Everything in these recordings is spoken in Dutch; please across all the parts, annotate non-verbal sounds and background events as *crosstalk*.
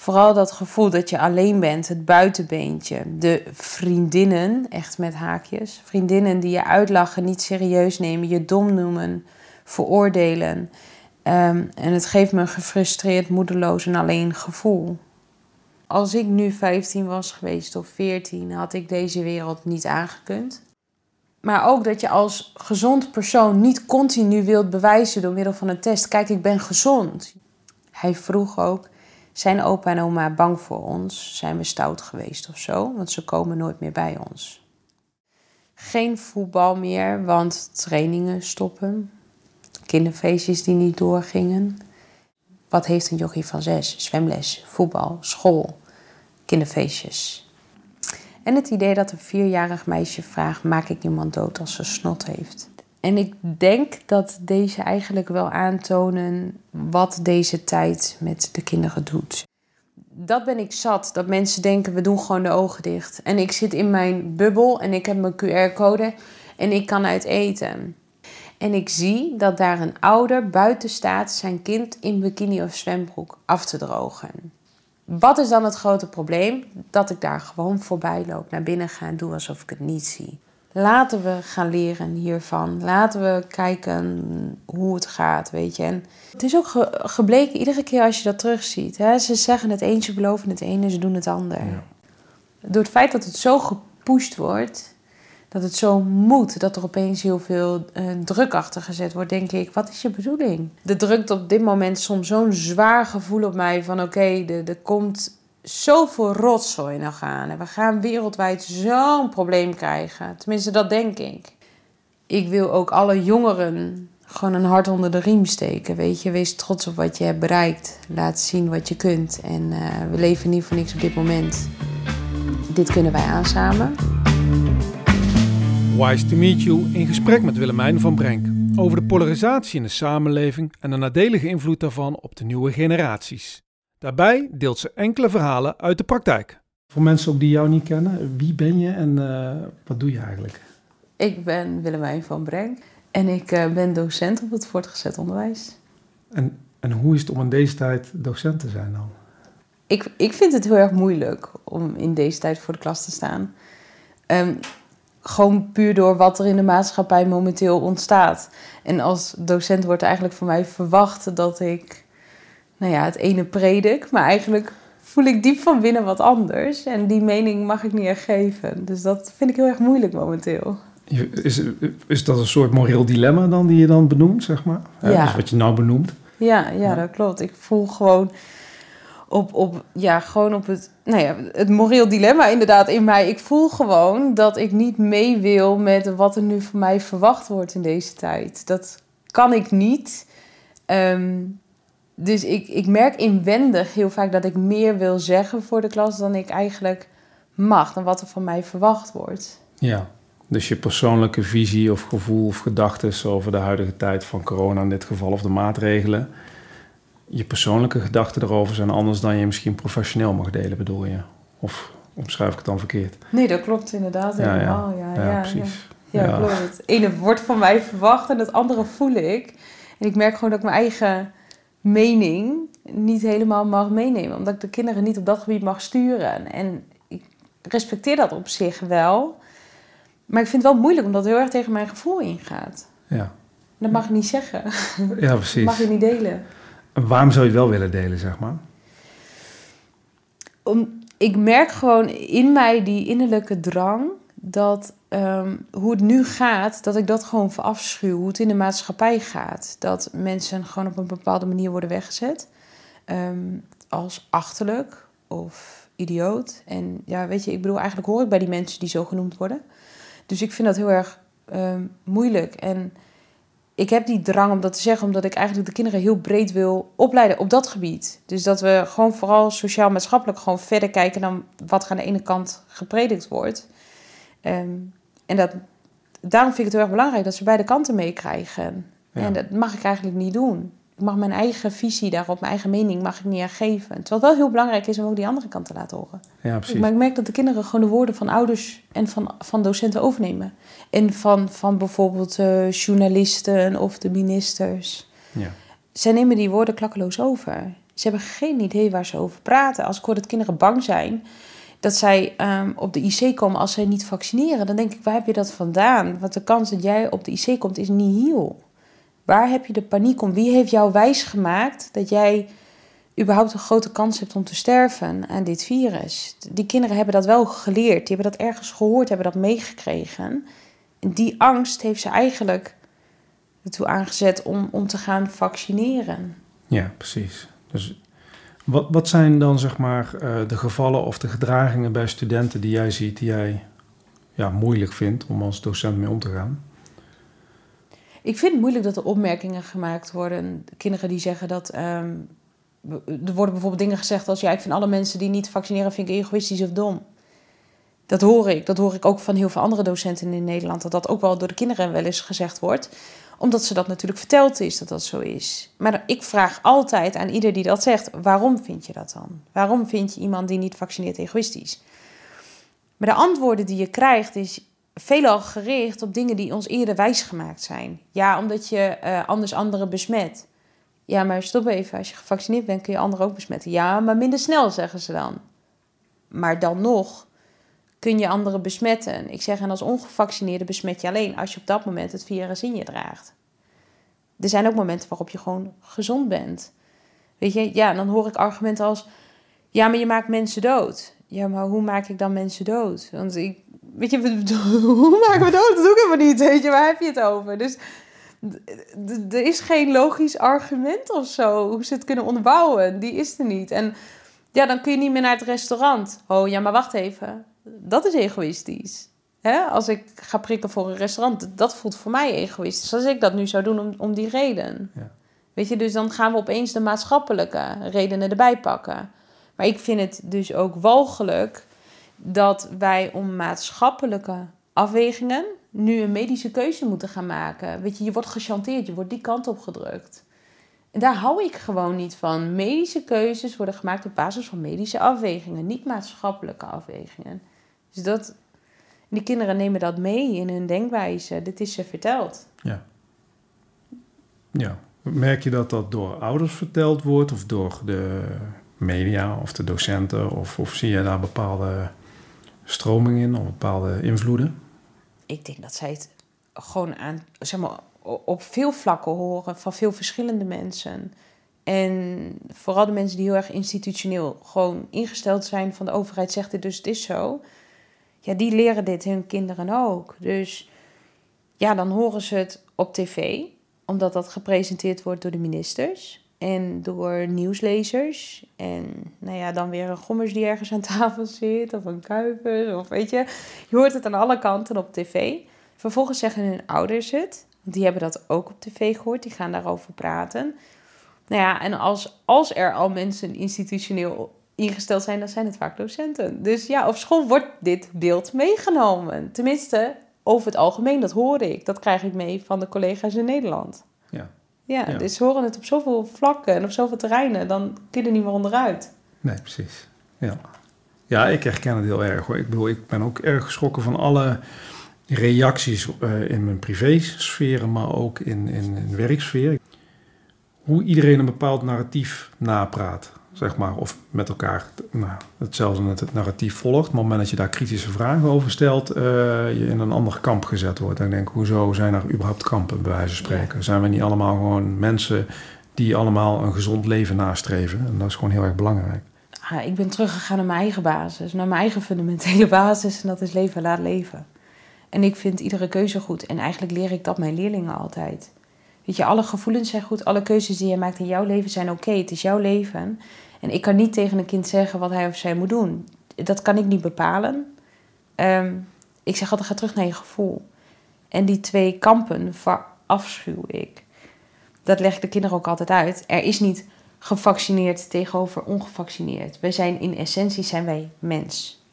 vooral dat gevoel dat je alleen bent, het buitenbeentje. De vriendinnen, echt met haakjes. Vriendinnen die je uitlachen, niet serieus nemen, je dom noemen, veroordelen. Ehm, en het geeft me een gefrustreerd, moedeloos en alleen gevoel. Als ik nu 15 was geweest of 14, had ik deze wereld niet aangekund. Maar ook dat je als gezond persoon niet continu wilt bewijzen door middel van een test: kijk, ik ben gezond. Hij vroeg ook: zijn opa en oma bang voor ons? Zijn we stout geweest of zo? Want ze komen nooit meer bij ons. Geen voetbal meer, want trainingen stoppen. Kinderfeestjes die niet doorgingen. Wat heeft een jochie van zes? Zwemles, voetbal, school, kinderfeestjes. En het idee dat een vierjarig meisje vraagt: maak ik iemand dood als ze snot heeft? En ik denk dat deze eigenlijk wel aantonen wat deze tijd met de kinderen doet. Dat ben ik zat, dat mensen denken we doen gewoon de ogen dicht. En ik zit in mijn bubbel en ik heb mijn QR-code en ik kan uit eten. En ik zie dat daar een ouder buiten staat zijn kind in bikini of zwembroek af te drogen. Wat is dan het grote probleem? Dat ik daar gewoon voorbij loop, naar binnen ga en doe alsof ik het niet zie. Laten we gaan leren hiervan. Laten we kijken hoe het gaat, weet je. En het is ook gebleken, iedere keer als je dat terugziet. Hè, ze zeggen het een, ze beloven het ene, ze doen het ander. Ja. Door het feit dat het zo gepusht wordt, dat het zo moet, dat er opeens heel veel uh, druk achter gezet wordt, denk ik, wat is je bedoeling? Er drukt op dit moment soms zo'n zwaar gevoel op mij van oké, er, er komt zoveel rotzooi nog aan. En we gaan wereldwijd zo'n probleem krijgen. Tenminste, dat denk ik. Ik wil ook alle jongeren gewoon een hart onder de riem steken. Weet je, wees trots op wat je hebt bereikt. Laat zien wat je kunt. En uh, we leven niet voor niks op dit moment. Dit kunnen wij aan samen. Wise to meet you in gesprek met Willemijn van Brenk over de polarisatie in de samenleving en de nadelige invloed daarvan op de nieuwe generaties. Daarbij deelt ze enkele verhalen uit de praktijk. Voor mensen ook die jou niet kennen, wie ben je en uh, wat doe je eigenlijk? Ik ben Willemijn van Brenk en ik uh, ben docent op het voortgezet onderwijs. En, en hoe is het om in deze tijd docent te zijn dan? Ik, ik vind het heel erg moeilijk om in deze tijd voor de klas te staan. Um, gewoon puur door wat er in de maatschappij momenteel ontstaat. En als docent wordt eigenlijk van mij verwacht dat ik nou ja, het ene predik, maar eigenlijk voel ik diep van binnen wat anders. En die mening mag ik niet echt geven. Dus dat vind ik heel erg moeilijk momenteel. Is, is dat een soort moreel dilemma dan die je dan benoemt, zeg maar? Ja. Dus wat je nou benoemt? Ja, ja, dat klopt. Ik voel gewoon op, op, ja, gewoon op het, nou ja, het moreel dilemma inderdaad in mij. Ik voel gewoon dat ik niet mee wil met wat er nu van mij verwacht wordt in deze tijd. Dat kan ik niet. Um, dus ik, ik merk inwendig heel vaak dat ik meer wil zeggen voor de klas dan ik eigenlijk mag, dan wat er van mij verwacht wordt. Ja, dus je persoonlijke visie of gevoel of gedachten over de huidige tijd van corona in dit geval of de maatregelen. Je persoonlijke gedachten erover zijn anders dan je misschien professioneel mag delen, bedoel je? Of omschrijf ik het dan verkeerd? Nee, dat klopt inderdaad helemaal. Ja, ja, ja, precies. Ja, ja, klopt. Het ene wordt van mij verwacht en het andere voel ik. En ik merk gewoon dat ik mijn eigen mening niet helemaal mag meenemen. Omdat ik de kinderen niet op dat gebied mag sturen. En ik respecteer dat op zich wel. Maar ik vind het wel moeilijk omdat het heel erg tegen mijn gevoel ingaat. Ja. Dat mag ik niet zeggen. *laughs* Ja, precies. Dat mag je niet delen. En waarom zou je het wel willen delen, zeg maar? Om, ik merk gewoon in mij die innerlijke drang dat Ehm, hoe het nu gaat, dat ik dat gewoon verafschuw. Hoe het in de maatschappij gaat. Dat mensen gewoon op een bepaalde manier worden weggezet. Ehm, als achterlijk of idioot. En ja, weet je, ik bedoel, eigenlijk hoor ik bij die mensen die zo genoemd worden. Dus ik vind dat heel erg ehm, moeilijk. En ik heb die drang om dat te zeggen, omdat ik eigenlijk de kinderen heel breed wil opleiden op dat gebied. Dus dat we gewoon vooral sociaal-maatschappelijk gewoon verder kijken dan wat aan de ene kant gepredikt wordt. Um, en dat, daarom vind ik het heel erg belangrijk dat ze beide kanten meekrijgen. En dat mag ik eigenlijk niet doen. Ik mag mijn eigen visie daarop, mijn eigen mening, mag ik niet geven. Terwijl het wel heel belangrijk is om ook die andere kant te laten horen. Ja, precies. Maar ik merk dat de kinderen gewoon de woorden van ouders en van, van docenten overnemen. En van, van bijvoorbeeld uh, journalisten of de ministers. Ja. Zij nemen die woorden klakkeloos over. Ze hebben geen idee waar ze over praten. Als ik hoor dat kinderen bang zijn dat zij ehm, op de IC komen als zij niet vaccineren, dan denk ik, waar heb je dat vandaan? Want de kans dat jij op de IC komt is niet heel. Waar heb je de paniek om? Wie heeft jou wijsgemaakt dat jij überhaupt een grote kans hebt om te sterven aan dit virus? Die kinderen hebben dat wel geleerd, die hebben dat ergens gehoord, hebben dat meegekregen. En die angst heeft ze eigenlijk ertoe aangezet om, om te gaan vaccineren. Ja, precies. Dus wat, wat zijn dan zeg maar uh, de gevallen of de gedragingen bij studenten die jij ziet, die jij ja, moeilijk vindt om als docent mee om te gaan? Ik vind het moeilijk dat er opmerkingen gemaakt worden. Kinderen die zeggen dat. Um, er worden bijvoorbeeld dingen gezegd als: ja, ik vind alle mensen die niet vaccineren, vind ik egoïstisch of dom. Dat hoor ik. Dat hoor ik ook van heel veel andere docenten in Nederland. Dat dat ook wel door de kinderen wel eens gezegd wordt omdat ze dat natuurlijk verteld is dat dat zo is. Maar ik vraag altijd aan ieder die dat zegt: waarom vind je dat dan? Waarom vind je iemand die niet vaccineert egoïstisch? Maar de antwoorden die je krijgt is veelal gericht op dingen die ons eerder wijsgemaakt zijn. Ja, omdat je uh, anders anderen besmet. Ja, maar stop even. Als je gevaccineerd bent, kun je anderen ook besmetten. Ja, maar minder snel, zeggen ze dan. Maar dan nog kun je anderen besmetten. Ik zeg, en als ongevaccineerde besmet je alleen als je op dat moment het virus in je draagt. Er zijn ook momenten waarop je gewoon gezond bent. Weet je, ja, dan hoor ik argumenten als: ja, maar je maakt mensen dood. Ja, maar hoe maak ik dan mensen dood? Want ik, weet je, *laughs* hoe maken we dood? Dat doe ik helemaal niet. Weet je, waar heb je het over? Dus er is geen logisch argument of zo hoe ze het kunnen onderbouwen. Die is er niet. En ja, dan kun je niet meer naar het restaurant. Oh ja, maar wacht even dat is egoïstisch. Als ik ga prikken voor een restaurant, dat voelt voor mij egoïstisch. Als ik dat nu zou doen om, om die reden. Ja. Weet je, dus dan gaan we opeens de maatschappelijke redenen erbij pakken. Maar ik vind het dus ook walgelijk dat wij om maatschappelijke afwegingen nu een medische keuze moeten gaan maken. Weet je, je wordt gechanteerd, je wordt die kant op gedrukt. En daar hou ik gewoon niet van. Medische keuzes worden gemaakt op basis van medische afwegingen, niet maatschappelijke afwegingen. Dus dat, die kinderen nemen dat mee in hun denkwijze. Dit is ze verteld. Ja. Ja. Merk je dat dat door ouders verteld wordt of door de media of de docenten? Of, of zie je daar bepaalde stromingen in of bepaalde invloeden? Ik denk dat zij het gewoon aan, zeg maar, op veel vlakken horen van veel verschillende mensen. En vooral de mensen die heel erg institutioneel gewoon ingesteld zijn van de overheid zegt dit, dus het is zo. Ja, die leren dit hun kinderen ook. Dus ja, dan horen ze het op tv, omdat dat gepresenteerd wordt door de ministers en door nieuwslezers. En nou ja, dan weer een gommers die ergens aan tafel zit, of een kuiper, of weet je. Je hoort het aan alle kanten op tv. Vervolgens zeggen hun ouders het. Die hebben dat ook op tv gehoord, die gaan daarover praten. Nou ja, en als, als er al mensen institutioneel ingesteld zijn, dan zijn het vaak docenten. Dus ja, op school wordt dit beeld meegenomen. Tenminste, over het algemeen, dat hoor ik. Dat krijg ik mee van de collega's in Nederland. Ja. Ja, ja. dus ze horen het op zoveel vlakken en op zoveel terreinen, dan kun je er niet meer onderuit. Nee, precies. Ja. Ja, ik herken het heel erg hoor. Ik bedoel, ik ben ook erg geschrokken van alle reacties uh, in mijn privésfeer, maar ook in, in, in werksfeer. Hoe iedereen een bepaald narratief napraat, zeg maar, of met elkaar nou, hetzelfde het narratief volgt. Maar op het moment dat je daar kritische vragen over stelt, uh, je in een ander kamp gezet wordt. Denk ik, hoezo zijn er überhaupt kampen, bij wijze van spreken? Zijn we niet allemaal gewoon mensen die allemaal een gezond leven nastreven? En dat is gewoon heel erg belangrijk. Ah, ik ben teruggegaan naar mijn eigen basis, naar mijn eigen fundamentele *laughs* basis. En dat is leven, laat leven. En ik vind iedere keuze goed. En eigenlijk leer ik dat mijn leerlingen altijd. Weet je, alle gevoelens zijn goed. Alle keuzes die je maakt in jouw leven zijn oké. Het is jouw leven. En ik kan niet tegen een kind zeggen wat hij of zij moet doen. Dat kan ik niet bepalen. Ehm, ik zeg altijd, ga terug naar je gevoel. En die twee kampen verafschuw ik. Dat leg ik de kinderen ook altijd uit. Er is niet gevaccineerd tegenover ongevaccineerd. Wij zijn in essentie zijn wij mens.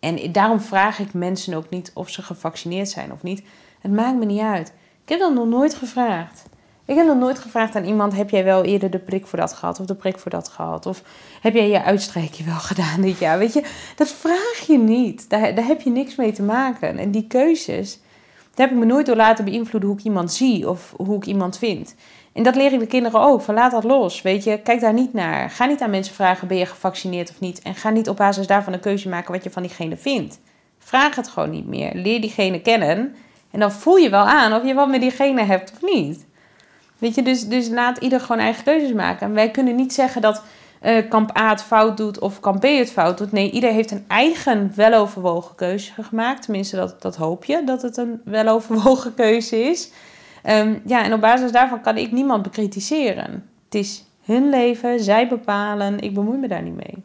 En daarom vraag ik mensen ook niet of ze gevaccineerd zijn of niet. Het maakt me niet uit. Ik heb dat nog nooit gevraagd. Ik heb nog nooit gevraagd aan iemand: heb jij wel eerder de prik voor dat gehad of de prik voor dat gehad? Of heb jij je uitstrijkje wel *laughs* gedaan dit jaar? Weet je, dat vraag je niet. Daar, daar heb je niks mee te maken. En die keuzes, daar heb ik me nooit door laten beïnvloeden hoe ik iemand zie of hoe ik iemand vind. En dat leer ik de kinderen ook. Van laat dat los. Weet je, kijk daar niet naar. Ga niet aan mensen vragen: ben je gevaccineerd of niet? En ga niet op basis daarvan een keuze maken wat je van diegene vindt. Vraag het gewoon niet meer. Leer diegene kennen. En dan voel je wel aan of je wat met diegene hebt of niet. Weet je, dus, dus laat ieder gewoon eigen keuzes maken. En wij kunnen niet zeggen dat uh, kamp A het fout doet of kamp B het fout doet. Nee, ieder heeft een eigen weloverwogen keuze gemaakt. Tenminste, dat, dat hoop je, dat het een weloverwogen keuze is. Ehm, ja, en op basis daarvan kan ik niemand bekritiseren. Het is hun leven, zij bepalen. Ik bemoei me daar niet mee.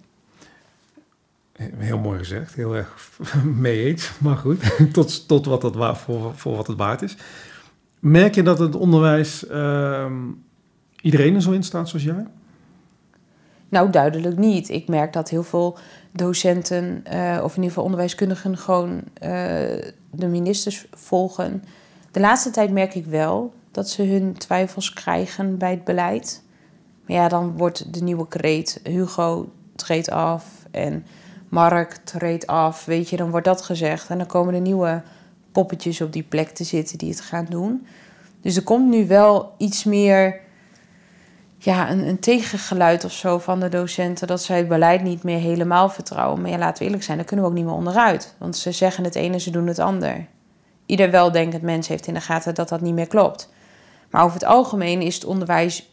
Heel mooi gezegd, heel erg *laughs* mee eens. Maar goed, *laughs* tot, tot wat waar, voor, voor wat het waard is. Merk je dat het onderwijs uh, iedereen er zo in staat zoals jij? Nou, duidelijk niet. Ik merk dat heel veel docenten, uh, of in ieder geval onderwijskundigen, gewoon uh, de ministers volgen. De laatste tijd merk ik wel dat ze hun twijfels krijgen bij het beleid. Maar ja, dan wordt de nieuwe kreet Hugo treedt af en Mark treedt af. Weet je, dan wordt dat gezegd. En dan komen de nieuwe poppetjes op die plek te zitten die het gaan doen. Dus er komt nu wel iets meer ja, een, een tegengeluid of zo van de docenten dat zij het beleid niet meer helemaal vertrouwen. Maar ja, laten we eerlijk zijn, daar kunnen we ook niet meer onderuit. Want ze zeggen het ene, ze doen het ander. Ieder weldenkend mens heeft in de gaten dat dat niet meer klopt. Maar over het algemeen is het onderwijs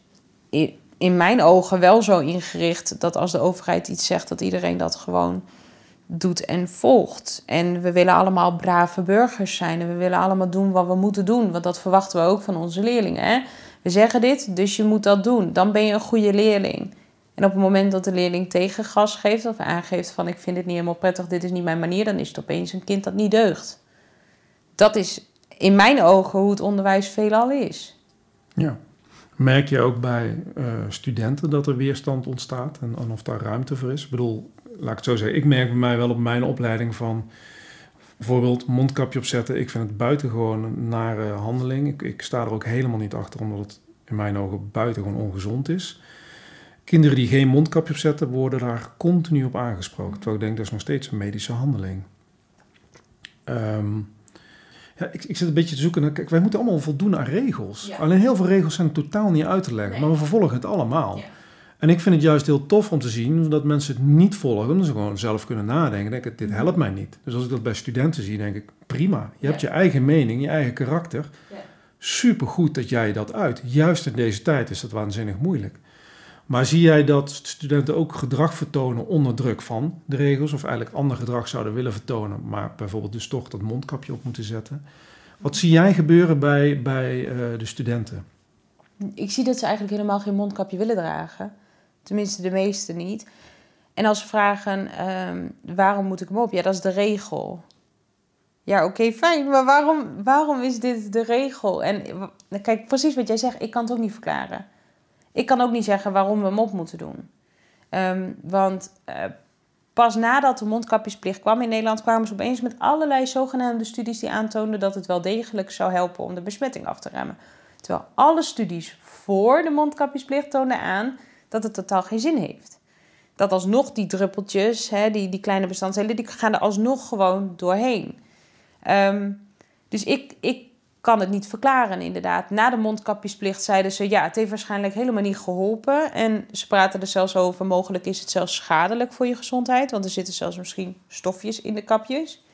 in mijn ogen wel zo ingericht dat als de overheid iets zegt, dat iedereen dat gewoon doet en volgt. En we willen allemaal brave burgers zijn en we willen allemaal doen wat we moeten doen, want dat verwachten we ook van onze leerlingen. Hè? We zeggen dit, dus je moet dat doen. Dan ben je een goede leerling. En op het moment dat de leerling tegengas geeft of aangeeft van ik vind het niet helemaal prettig, dit is niet mijn manier, dan is het opeens een kind dat niet deugt. Dat is in mijn ogen hoe het onderwijs veelal is. Ja. Merk je ook bij uh, studenten dat er weerstand ontstaat en, en, of daar ruimte voor is? Ik bedoel, laat ik het zo zeggen, ik merk bij mij wel op mijn opleiding van bijvoorbeeld mondkapje opzetten. Ik vind het buitengewoon een nare handeling. Ik, ik sta er ook helemaal niet achter, omdat het in mijn ogen buitengewoon ongezond is. Kinderen die geen mondkapje opzetten, worden daar continu op aangesproken. Terwijl ik denk, dat is nog steeds een medische handeling. Um, ja, ik, ik zit een beetje te zoeken naar. Kijk, wij moeten allemaal voldoen aan regels. Alleen heel veel regels zijn totaal niet uit te leggen, maar we vervolgen het allemaal. Ja. En ik vind het juist heel tof om te zien dat mensen het niet volgen, omdat ze gewoon zelf kunnen nadenken. Denk dit helpt mij niet. Dus als ik dat bij studenten zie, denk ik, prima. Je hebt je eigen mening, je eigen karakter. Super goed dat jij dat uit. Juist in deze tijd is dat waanzinnig moeilijk. Maar zie jij dat studenten ook gedrag vertonen onder druk van de regels, of eigenlijk ander gedrag zouden willen vertonen, maar bijvoorbeeld dus toch dat mondkapje op moeten zetten? Wat zie jij gebeuren bij, bij uh, de studenten? Ik zie dat ze eigenlijk helemaal geen mondkapje willen dragen. Tenminste, de meeste niet. En als ze vragen, um, waarom moet ik hem op? Ja, dat is de regel. Ja, oké, fijn. Maar waarom, waarom is dit de regel? En kijk, precies wat jij zegt, ik kan het ook niet verklaren. Ik kan ook niet zeggen waarom we hem op moeten doen. Um, want uh, pas nadat de mondkapjesplicht kwam in Nederland, kwamen ze opeens met allerlei zogenaamde studies die aantoonden dat het wel degelijk zou helpen om de besmetting af te remmen. Terwijl alle studies voor de mondkapjesplicht toonden aan dat het totaal geen zin heeft. Dat alsnog die druppeltjes, hè, die, die kleine bestanddelen, die gaan er alsnog gewoon doorheen. Um, dus ik, ik kan het niet verklaren, inderdaad. Na de mondkapjesplicht zeiden ze, ja, het heeft waarschijnlijk helemaal niet geholpen. En ze praten er zelfs over, mogelijk is het zelfs schadelijk voor je gezondheid. Want er zitten zelfs misschien stofjes in de kapjes.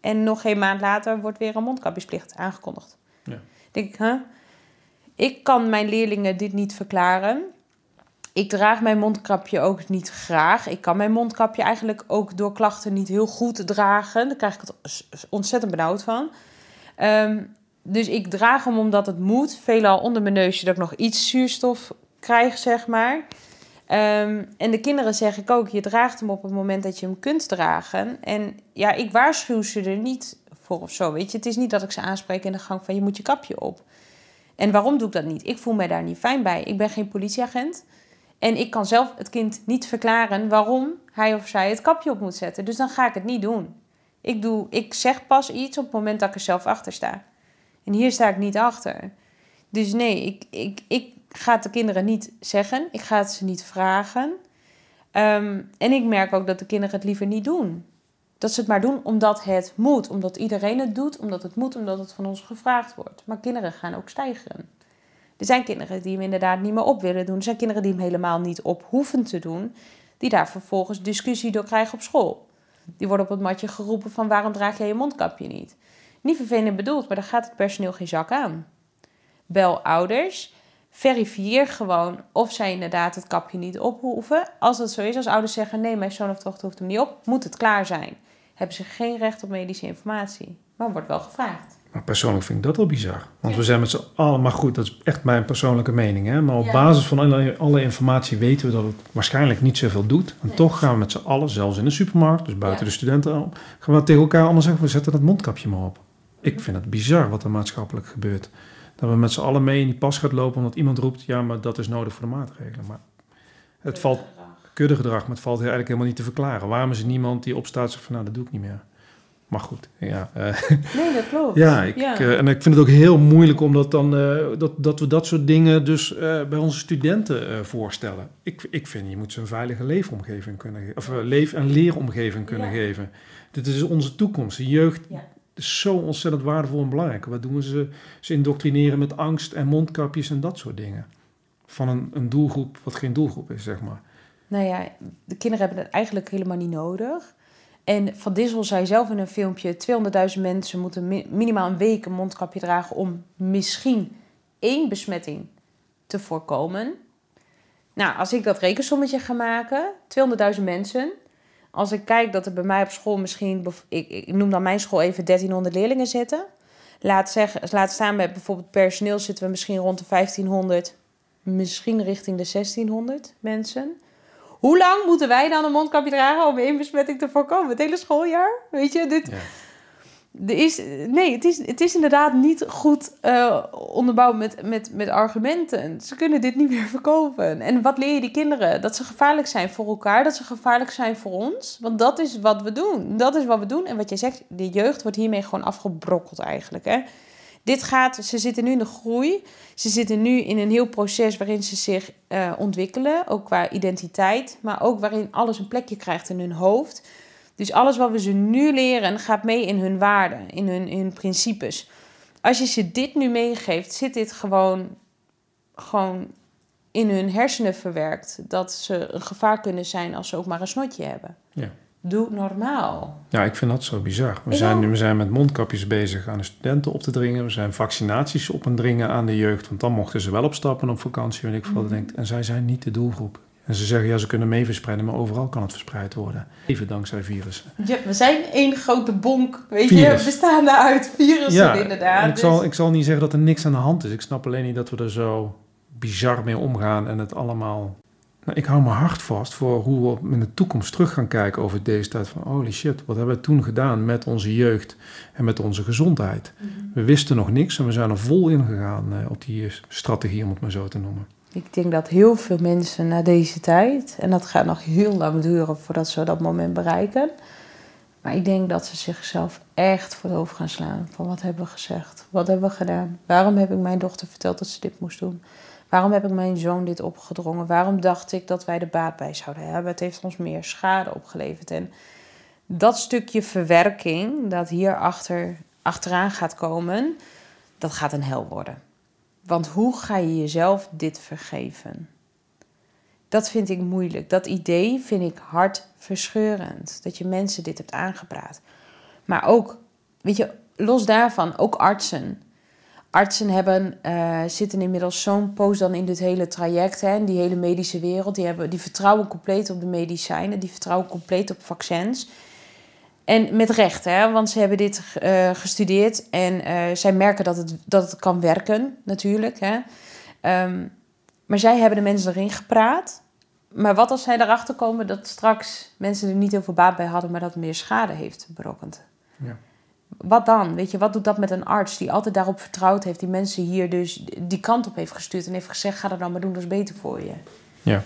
En nog geen maand later wordt weer een mondkapjesplicht aangekondigd. Ja. Denk ik, huh? Ik kan mijn leerlingen dit niet verklaren. Ik draag mijn mondkapje ook niet graag. Ik kan mijn mondkapje eigenlijk ook door klachten niet heel goed dragen. Daar krijg ik het ontzettend benauwd van. Um, dus ik draag hem omdat het moet. Veelal onder mijn neusje dat ik nog iets zuurstof krijg, zeg maar. Um, en de kinderen zeg ik ook, je draagt hem op het moment dat je hem kunt dragen. En ja, ik waarschuw ze er niet voor of zo, weet je. Het is niet dat ik ze aanspreek in de gang van je moet je kapje op. En waarom doe ik dat niet? Ik voel mij daar niet fijn bij. Ik ben geen politieagent. En ik kan zelf het kind niet verklaren waarom hij of zij het kapje op moet zetten. Dus dan ga ik het niet doen. Ik, doe, ik zeg pas iets op het moment dat ik er zelf achter sta. En hier sta ik niet achter. Dus nee, ik, ik, ik ga het de kinderen niet zeggen. Ik ga het ze niet vragen. Ehm, en ik merk ook dat de kinderen het liever niet doen. Dat ze het maar doen omdat het moet. Omdat iedereen het doet. Omdat het moet. Omdat het van ons gevraagd wordt. Maar kinderen gaan ook stijgen. Er zijn kinderen die hem inderdaad niet meer op willen doen. Er zijn kinderen die hem helemaal niet op hoeven te doen. Die daar vervolgens discussie door krijgen op school. Die worden op het matje geroepen van waarom draag jij je mondkapje niet? Niet vervelend bedoeld, maar daar gaat het personeel geen zak aan. Bel ouders. Verifieer gewoon of zij inderdaad het kapje niet op hoeven. Als dat zo is, als ouders zeggen nee, mijn zoon of dochter hoeft hem niet op, moet het klaar zijn. Hebben ze geen recht op medische informatie. Maar wordt wel gevraagd. Maar persoonlijk vind ik dat wel bizar. Want we zijn met z'n allen, maar goed, dat is echt mijn persoonlijke mening. Hè? Maar op basis van alle, alle, informatie weten we dat het waarschijnlijk niet zoveel doet. En toch gaan we met z'n allen, zelfs in de supermarkt, dus buiten de studenten, gaan we tegen elkaar allemaal zeggen, we zetten dat mondkapje maar op. Ik vind het bizar wat er maatschappelijk gebeurt. Dat we met z'n allen mee in die pas gaat lopen omdat iemand roept, ja, maar dat is nodig voor de maatregelen. Maar het valt kuddegedrag, maar het valt eigenlijk helemaal niet te verklaren. Waarom is er niemand die opstaat en zegt van, nou, dat doe ik niet meer. Maar goed, ja. Uh, nee, dat klopt. ja, ik, uh, en ik vind het ook heel moeilijk omdat dan, uh, dat, dat we dat soort dingen dus bij onze studenten voorstellen. Ik, ik vind, je moet ze een veilige leefomgeving kunnen geven. Of leef- en leeromgeving kunnen ja. geven. Dit is onze toekomst. De jeugd ja. is zo ontzettend waardevol en belangrijk. Wat doen we ze? Ze indoctrineren met angst en mondkapjes en dat soort dingen. Van een, een doelgroep wat geen doelgroep is, zeg maar. Nou ja, de kinderen hebben het eigenlijk helemaal niet nodig. En Van Dissel zei zelf in een filmpje: 200.000 mensen moeten minimaal een week een mondkapje dragen om misschien één besmetting te voorkomen. Nou, als ik dat rekensommetje ga maken, 200.000 mensen. Als ik kijk dat er bij mij op school misschien, ik, ik noem dan mijn school even 1300 leerlingen zitten. Laat, zeggen, laat staan bij bijvoorbeeld personeel zitten we misschien rond de 1500, misschien richting de 1600 mensen. Hoe lang moeten wij dan een mondkapje dragen om één besmetting te voorkomen? Het hele schooljaar? Weet je, dit... Ja. Er is, nee, het is, het is inderdaad niet goed uh, onderbouwd met, met, met argumenten. Ze kunnen dit niet *laughs* meer verkopen. En wat leer je die kinderen? Dat ze gevaarlijk zijn voor elkaar, dat ze gevaarlijk zijn voor ons. Want dat is wat we doen. Dat is wat we doen. En wat jij zegt, de jeugd wordt hiermee gewoon afgebrokkeld eigenlijk. Hè? Dit gaat, ze zitten nu in de groei. Ze zitten nu in een heel proces waarin ze zich uh, ontwikkelen, ook qua identiteit, maar ook waarin alles een plekje krijgt in hun hoofd. Dus alles wat we ze nu leren gaat mee in hun waarden, in hun, in hun principes. Als je ze dit nu meegeeft, zit dit gewoon, gewoon in hun hersenen verwerkt. Dat ze een gevaar kunnen zijn als ze ook maar een snotje hebben. Ja. Doe normaal. Ja, ik vind dat zo bizar. We, zijn, we zijn met mondkapjes bezig aan de studenten op te dringen. We zijn vaccinaties op een dringen aan de jeugd. Want dan mochten ze wel opstappen op vakantie. En ik mm. denk, en zij zijn niet de doelgroep. En ze zeggen, ja, ze kunnen mee verspreiden, maar overal kan het verspreid worden. Even dankzij virussen. Ja, we zijn één grote bonk, weet Virus. je, bestaande uit virussen ja, inderdaad. ik, dus... zal, ik zal niet zeggen dat er niks aan de hand is. Ik snap alleen niet dat we er zo bizar mee omgaan en het allemaal nou, ik hou mijn hart vast voor hoe we in de toekomst terug gaan kijken over deze tijd van holy shit, wat hebben we toen gedaan met onze jeugd en met onze gezondheid. Mhm. We wisten nog niks en we zijn er vol in gegaan uh, op die strategie, om het maar zo te noemen. Ik denk dat heel veel mensen na deze tijd, en dat gaat nog heel lang duren voordat ze dat moment bereiken, maar ik denk dat ze zichzelf echt voor de hoofd gaan slaan van wat hebben we gezegd, wat hebben we gedaan, waarom heb ik mijn dochter verteld dat ze dit moest doen. Waarom heb ik mijn zoon dit opgedrongen? Waarom dacht ik dat wij de baat bij zouden hebben? Het heeft ons meer schade opgeleverd. En dat stukje verwerking dat hier achter, achteraan gaat komen, dat gaat een hel worden. Want hoe ga je jezelf dit vergeven? Dat vind ik moeilijk. Dat idee vind ik hartverscheurend. Dat je mensen dit hebt aangepraat. Maar ook, weet je, los daarvan, ook artsen artsen hebben, uh, zitten inmiddels zo'n poos dan in dit hele traject, hè, die hele medische wereld. Die, hebben, die vertrouwen compleet op de medicijnen, die vertrouwen compleet op vaccins. En met recht, hè, want ze hebben dit uh, gestudeerd en uh, zij merken dat het, dat het kan werken, natuurlijk. Hè. Um, maar zij hebben de mensen erin gepraat. Maar wat als zij erachter komen dat straks mensen er niet heel veel baat bij hadden, maar dat meer schade heeft berokkend? Ja wat dan? Weet je, wat doet dat met een arts die altijd daarop vertrouwd heeft, die mensen hier dus die kant op heeft gestuurd en heeft gezegd: ga dat dan maar doen, dat is beter voor je. Ja.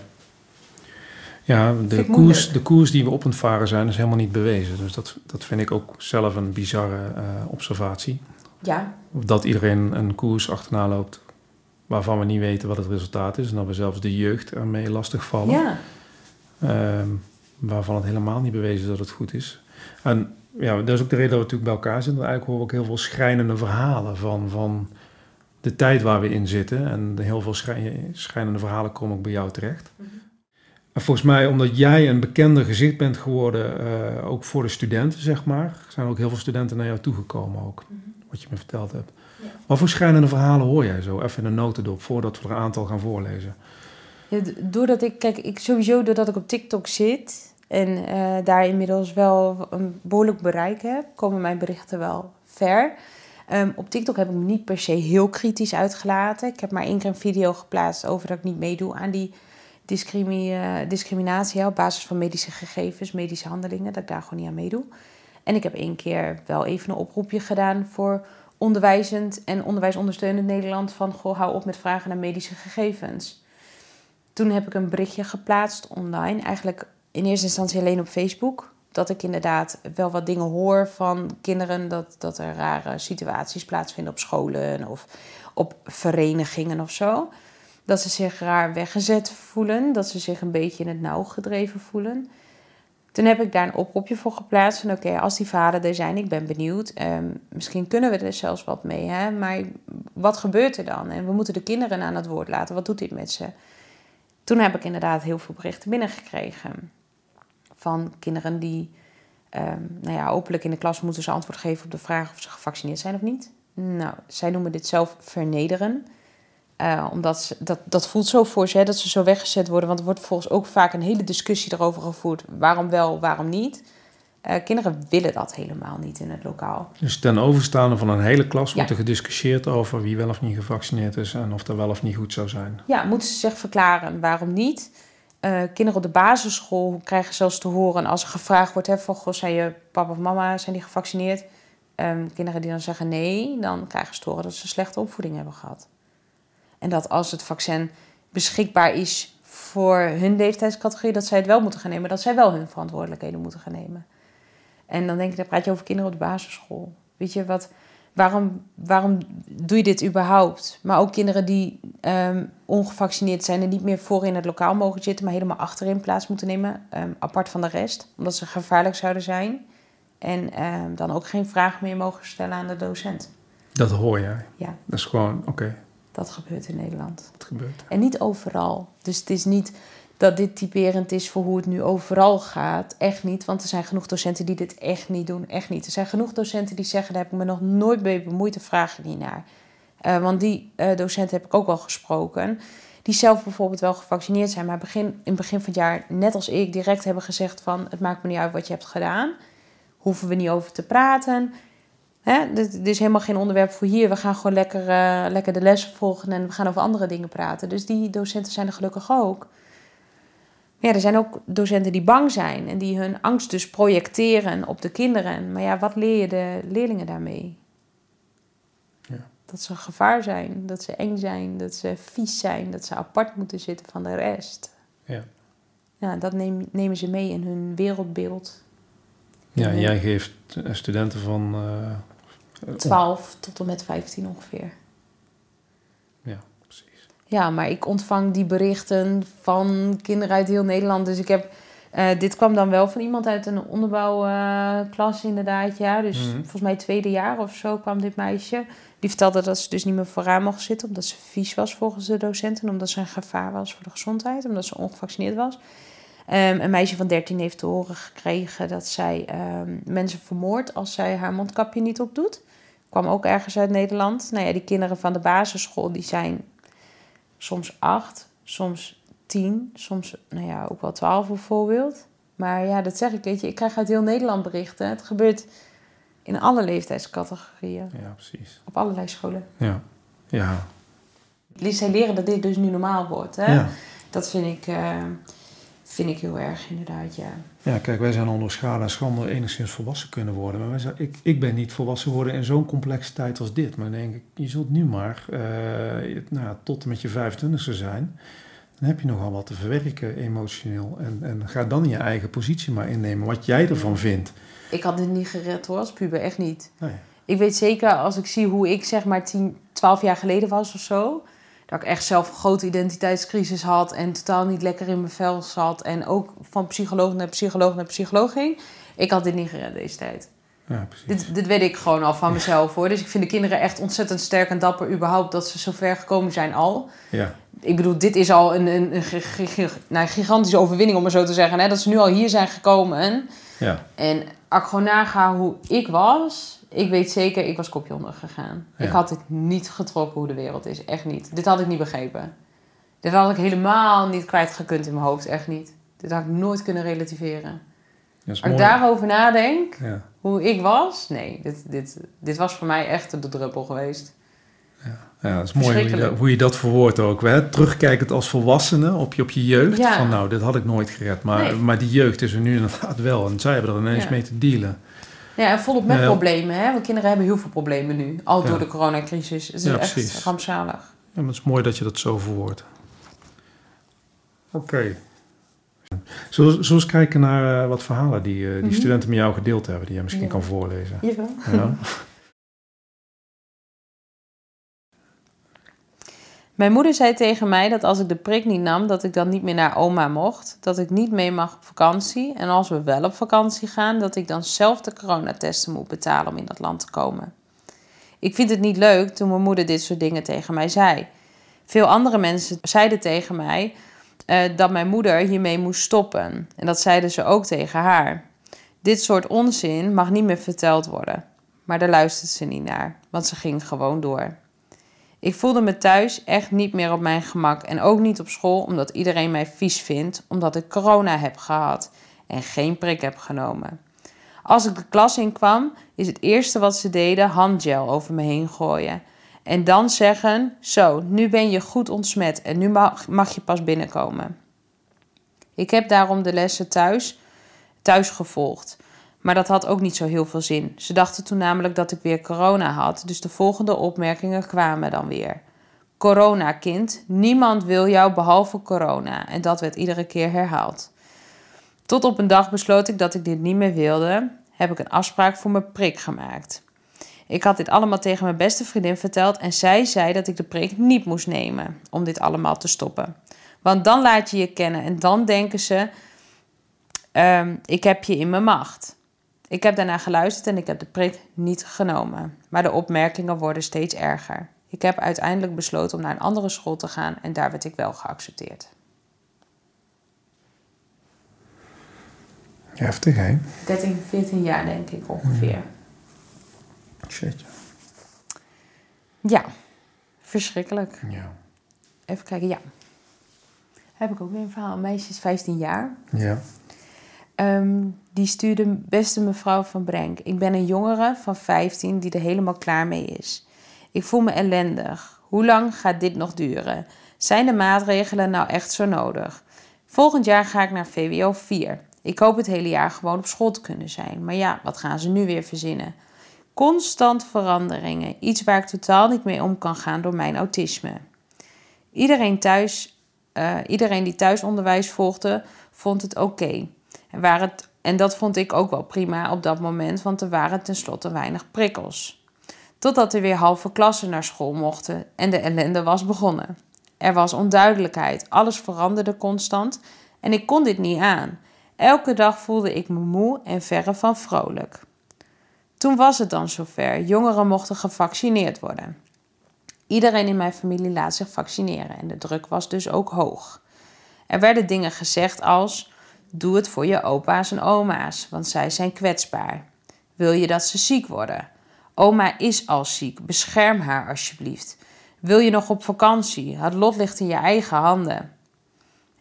Ja, de koers, de koers die we op het varen zijn, is helemaal niet bewezen. Dus dat, dat vind ik ook zelf een bizarre uh, observatie. Ja. Dat iedereen een koers achterna loopt waarvan we niet weten wat het resultaat is. En dat we zelfs de jeugd ermee lastig vallen. Ja. Uh, waarvan het helemaal niet bewezen is dat het goed is. En ja, dat is ook de reden dat we natuurlijk bij elkaar zitten. Eigenlijk horen we ook heel veel schrijnende verhalen van, van de tijd waar we in zitten. En heel veel schijnende verhalen komen ook bij jou terecht. Mm volgens mij, omdat jij een bekender gezicht bent geworden, uh, ook voor de studenten, zeg maar, zijn ook heel veel studenten naar jou toegekomen ook, mhm. wat je me verteld hebt. Ja. Wat voor schijnende verhalen hoor jij zo? Even in een notendop, voordat we er een aantal gaan voorlezen. Ja, doordat ik, kijk, ik sowieso doordat ik op TikTok zit en uh, daar inmiddels wel een behoorlijk bereik heb, komen mijn berichten wel ver. Um, op TikTok heb ik me niet per se heel kritisch uitgelaten. Ik heb maar één keer een video geplaatst over dat ik niet meedoe aan die discriminatie op basis van medische gegevens, medische handelingen, dat ik daar gewoon niet aan meedoe. En ik heb één keer wel even een oproepje gedaan voor onderwijzend en onderwijsondersteunend Nederland van goh, hou op met vragen naar medische gegevens. Toen heb ik een berichtje geplaatst online, eigenlijk in eerste instantie alleen op Facebook. Dat ik inderdaad wel wat dingen hoor van kinderen, dat, dat er rare situaties plaatsvinden op scholen of op verenigingen of zo dat ze zich raar weggezet voelen, dat ze zich een beetje in het nauw gedreven voelen. Toen heb ik daar een oproepje voor geplaatst van oké, als die vader er zijn, ik ben benieuwd. Ehm, misschien kunnen we er zelfs wat mee, hè? maar wat gebeurt er dan? En we moeten de kinderen aan het woord laten, wat doet dit met ze? Toen heb ik inderdaad heel veel berichten binnengekregen van kinderen die, um, nou ja, openlijk in de klas moeten ze antwoord geven op de vraag of ze gevaccineerd zijn of niet. Nou, zij noemen dit zelf vernederen. Uh, omdat ze, dat, dat voelt zo voor ze, hè, dat ze zo weggezet worden. Want er wordt volgens ook vaak een hele discussie erover gevoerd. Waarom wel, waarom niet? Uh, kinderen willen dat helemaal niet in het lokaal. Dus ten overstaande van een hele klas wordt er gediscussieerd over wie wel of niet gevaccineerd is en of dat wel of niet goed zou zijn. Ja, moeten ze zich verklaren waarom niet? Uh, kinderen op de basisschool krijgen zelfs te horen als er gevraagd wordt: hè, van, zijn je papa of mama zijn die gevaccineerd? Um, kinderen die dan zeggen nee, dan krijgen ze te horen dat ze slechte opvoeding hebben gehad. En dat als het vaccin beschikbaar is voor hun leeftijdscategorie, dat zij het wel moeten gaan nemen. Dat zij wel hun verantwoordelijkheden moeten gaan nemen. En dan denk ik, dan praat je over kinderen op de basisschool. Weet je, wat, waarom, waarom doe je dit überhaupt? Maar ook kinderen die um, ongevaccineerd zijn en niet meer voor in het lokaal mogen zitten, maar helemaal achterin plaats moeten nemen, ehm, apart van de rest, omdat ze gevaarlijk zouden zijn. En ehm, dan ook geen vraag meer mogen stellen aan de docent. Dat hoor jij? Ja. Dat is gewoon, oké. Dat gebeurt in Nederland. Dat gebeurt. En niet overal. Dus het is niet dat dit typerend is voor hoe het nu overal gaat. Echt niet, want er zijn genoeg docenten die dit echt niet doen. Echt niet. Er zijn genoeg docenten die zeggen, daar heb ik me nog nooit mee bemoeid, daar vraag je niet naar. Uh, want die uh, docenten heb ik ook wel gesproken. Die zelf bijvoorbeeld wel gevaccineerd zijn, maar begin, in het begin van het jaar, net als ik, direct hebben gezegd van... het maakt me niet uit wat je hebt gedaan. Hoeven we niet over te praten. Hè? Dit, is helemaal geen onderwerp voor hier. We gaan gewoon lekker, uh, lekker de lessen volgen en we gaan over andere dingen praten. Dus die docenten zijn er gelukkig ook. Ja, er zijn ook docenten die bang zijn en die hun angst dus projecteren op de kinderen. Maar ja, wat leer je de leerlingen daarmee? Ja. Dat ze gevaar zijn, dat ze eng zijn, dat ze vies zijn, dat ze apart moeten zitten van de rest. Ja. Ja, dat nemen ze mee in hun wereldbeeld. Ja, jij geeft studenten van uh, 12 tot en met 15 ongeveer. Ja, maar ik ontvang die berichten van kinderen uit heel Nederland. Dus ik heb. Uh, dit kwam dan wel van iemand uit een onderbouwklas, uh, inderdaad. Ja. Dus mm -hmm. volgens mij tweede jaar of zo kwam dit meisje. Die vertelde dat ze dus niet meer vooraan mocht zitten, omdat ze vies was volgens de docenten. Omdat ze een gevaar was voor de gezondheid, omdat ze ongevaccineerd was. Um, een meisje van 13 heeft te horen gekregen dat zij um, mensen vermoordt als zij haar mondkapje niet opdoet kwam ook ergens uit Nederland. Nou ja, die kinderen van de basisschool die zijn soms acht, soms tien, soms nou ja, ook wel twaalf bijvoorbeeld. Maar ja, dat zeg ik, weet je, ik krijg uit heel Nederland berichten. Het gebeurt in alle leeftijdscategorieën. Ja, precies. Op allerlei scholen. Ja, ja. Zij leren dat dit dus nu normaal wordt. Hè? Ja. Dat vind ik, uh, vind ik heel erg, inderdaad, ja. Ja, kijk, wij zijn onder schade en schande enigszins volwassen kunnen worden. Maar wij zijn, ik, ik ben niet volwassen geworden in zo'n complexe tijd als dit. Maar dan denk ik, je zult nu maar uh, nou, tot en met je 25e zijn. Dan heb je nogal wat te verwerken emotioneel. En, en ga dan je eigen positie maar innemen, wat jij ervan vindt. Ik had dit niet gered hoor, als puber, echt niet. Nee. Ik weet zeker, als ik zie hoe ik zeg maar 10, 12 jaar geleden was of zo dat ik echt zelf een grote identiteitscrisis had en totaal niet lekker in mijn vel zat. En ook van psycholoog naar psycholoog naar psycholoog ging. Ik had dit niet gered deze tijd. Ja, precies. Dit, dit weet ik gewoon al van mezelf hoor. Dus ik vind de kinderen echt ontzettend sterk en dapper überhaupt dat ze zo ver gekomen zijn al. Ja, Ik bedoel, dit is al een, een, een nou, gigantische overwinning om maar zo te zeggen. Hè? Dat ze nu al hier zijn gekomen. ja, En als ik gewoon naga hoe ik was, ik weet zeker, ik was kopje onder gegaan. Ja. Ik had dit niet getrokken hoe de wereld is. Echt niet. Dit had ik niet begrepen. Dit had ik helemaal niet kwijtgekund in mijn hoofd. Echt niet. Dit had ik nooit kunnen relativeren. Als ik daarover nadenk, Ja, hoe ik was, nee, dit, dit, dit was voor mij echt de druppel geweest. ja, dat is mooi hoe je, dat, hoe je dat verwoordt ook. Hè? Terugkijkend als volwassene op je, op je jeugd. Ja. Van nou, dit had ik nooit gered. Maar, Nee. maar die jeugd is er nu inderdaad wel. En zij hebben er ineens Ja. mee te dealen. Ja, en volop met problemen, hè? Want kinderen hebben heel veel problemen nu. Al door de coronacrisis. Het is Ja, echt precies. rampzalig. Ja, maar het is mooi dat je dat zo verwoordt. Oké. Zullen, we- zullen we eens kijken naar eh, wat verhalen die, eh, die Mhm. studenten met jou gedeeld hebben, die jij misschien Ja. kan voorlezen? Ja? *laughs* Mijn moeder zei tegen mij dat als ik de prik niet nam, dat ik dan niet meer naar oma mocht. Dat ik niet mee mag op vakantie. En als we wel op vakantie gaan, dat ik dan zelf de coronatesten moet betalen om in dat land te komen. Ik vind het niet leuk toen mijn moeder dit soort dingen tegen mij zei. Veel andere mensen zeiden tegen mij eh, dat mijn moeder hiermee moest stoppen. En dat zeiden ze ook tegen haar. Dit soort onzin mag niet meer verteld worden. Maar daar luisterde ze niet naar, want ze ging gewoon door. Ik voelde me thuis echt niet meer op mijn gemak en ook niet op school omdat iedereen mij vies vindt omdat ik corona heb gehad en geen prik heb genomen. Als ik de klas in kwam, is het eerste wat ze deden handgel over me heen gooien. En dan zeggen: Zo, nu ben je goed ontsmet en nu mag, je pas binnenkomen. Ik heb daarom de lessen thuis, thuis gevolgd. Maar dat had ook niet zo heel veel zin. Ze dachten toen namelijk dat ik weer corona had, dus de volgende opmerkingen kwamen dan weer. Corona, kind, niemand wil jou behalve corona. En dat werd iedere keer herhaald. Tot op een dag besloot ik dat ik dit niet meer wilde, heb ik een afspraak voor mijn prik gemaakt. Ik had dit allemaal tegen mijn beste vriendin verteld en zij zei dat ik de prik niet moest nemen om dit allemaal te stoppen. Want dan laat je je kennen en dan denken ze: ehm, ik heb je in mijn macht. Ik heb daarna geluisterd en ik heb de prik niet genomen. Maar de opmerkingen worden steeds erger. Ik heb uiteindelijk besloten om naar een andere school te gaan en daar werd ik wel geaccepteerd. Heftig, hè? 13, 14 jaar denk ik ongeveer. Shit. Ja, verschrikkelijk. Ja. Even kijken, ja. Heb ik ook weer een verhaal. Een meisje is 15 jaar. Ja. Ehm, die stuurde beste mevrouw van Brenk. Ik ben een jongere van 15 die er helemaal klaar mee is. Ik voel me ellendig. Hoe lang gaat dit nog duren? Zijn de maatregelen nou echt zo nodig? Volgend jaar ga ik naar VWO 4. Ik hoop het hele jaar gewoon op school te kunnen zijn. Maar ja, wat gaan ze nu weer verzinnen? Constant veranderingen. Iets waar ik totaal niet mee om kan gaan door mijn autisme. Iedereen thuis, eh, iedereen die thuisonderwijs volgde, vond het oké. En, waar het- en dat vond ik ook wel prima op dat moment, want er waren tenslotte weinig prikkels. Totdat er weer halve klassen naar school mochten en de ellende was begonnen. Er was onduidelijkheid, alles veranderde constant en ik kon dit niet aan. Elke dag voelde ik me moe en verre van vrolijk. Toen was het dan zover. Jongeren mochten gevaccineerd worden. Iedereen in mijn familie laat zich vaccineren en de druk was dus ook hoog. Er werden dingen gezegd als: Doe het voor je opa's en oma's, want zij zijn kwetsbaar. Wil je dat ze ziek worden? Oma is al ziek, bescherm haar alsjeblieft. Wil je nog op vakantie? Het lot ligt in je eigen handen.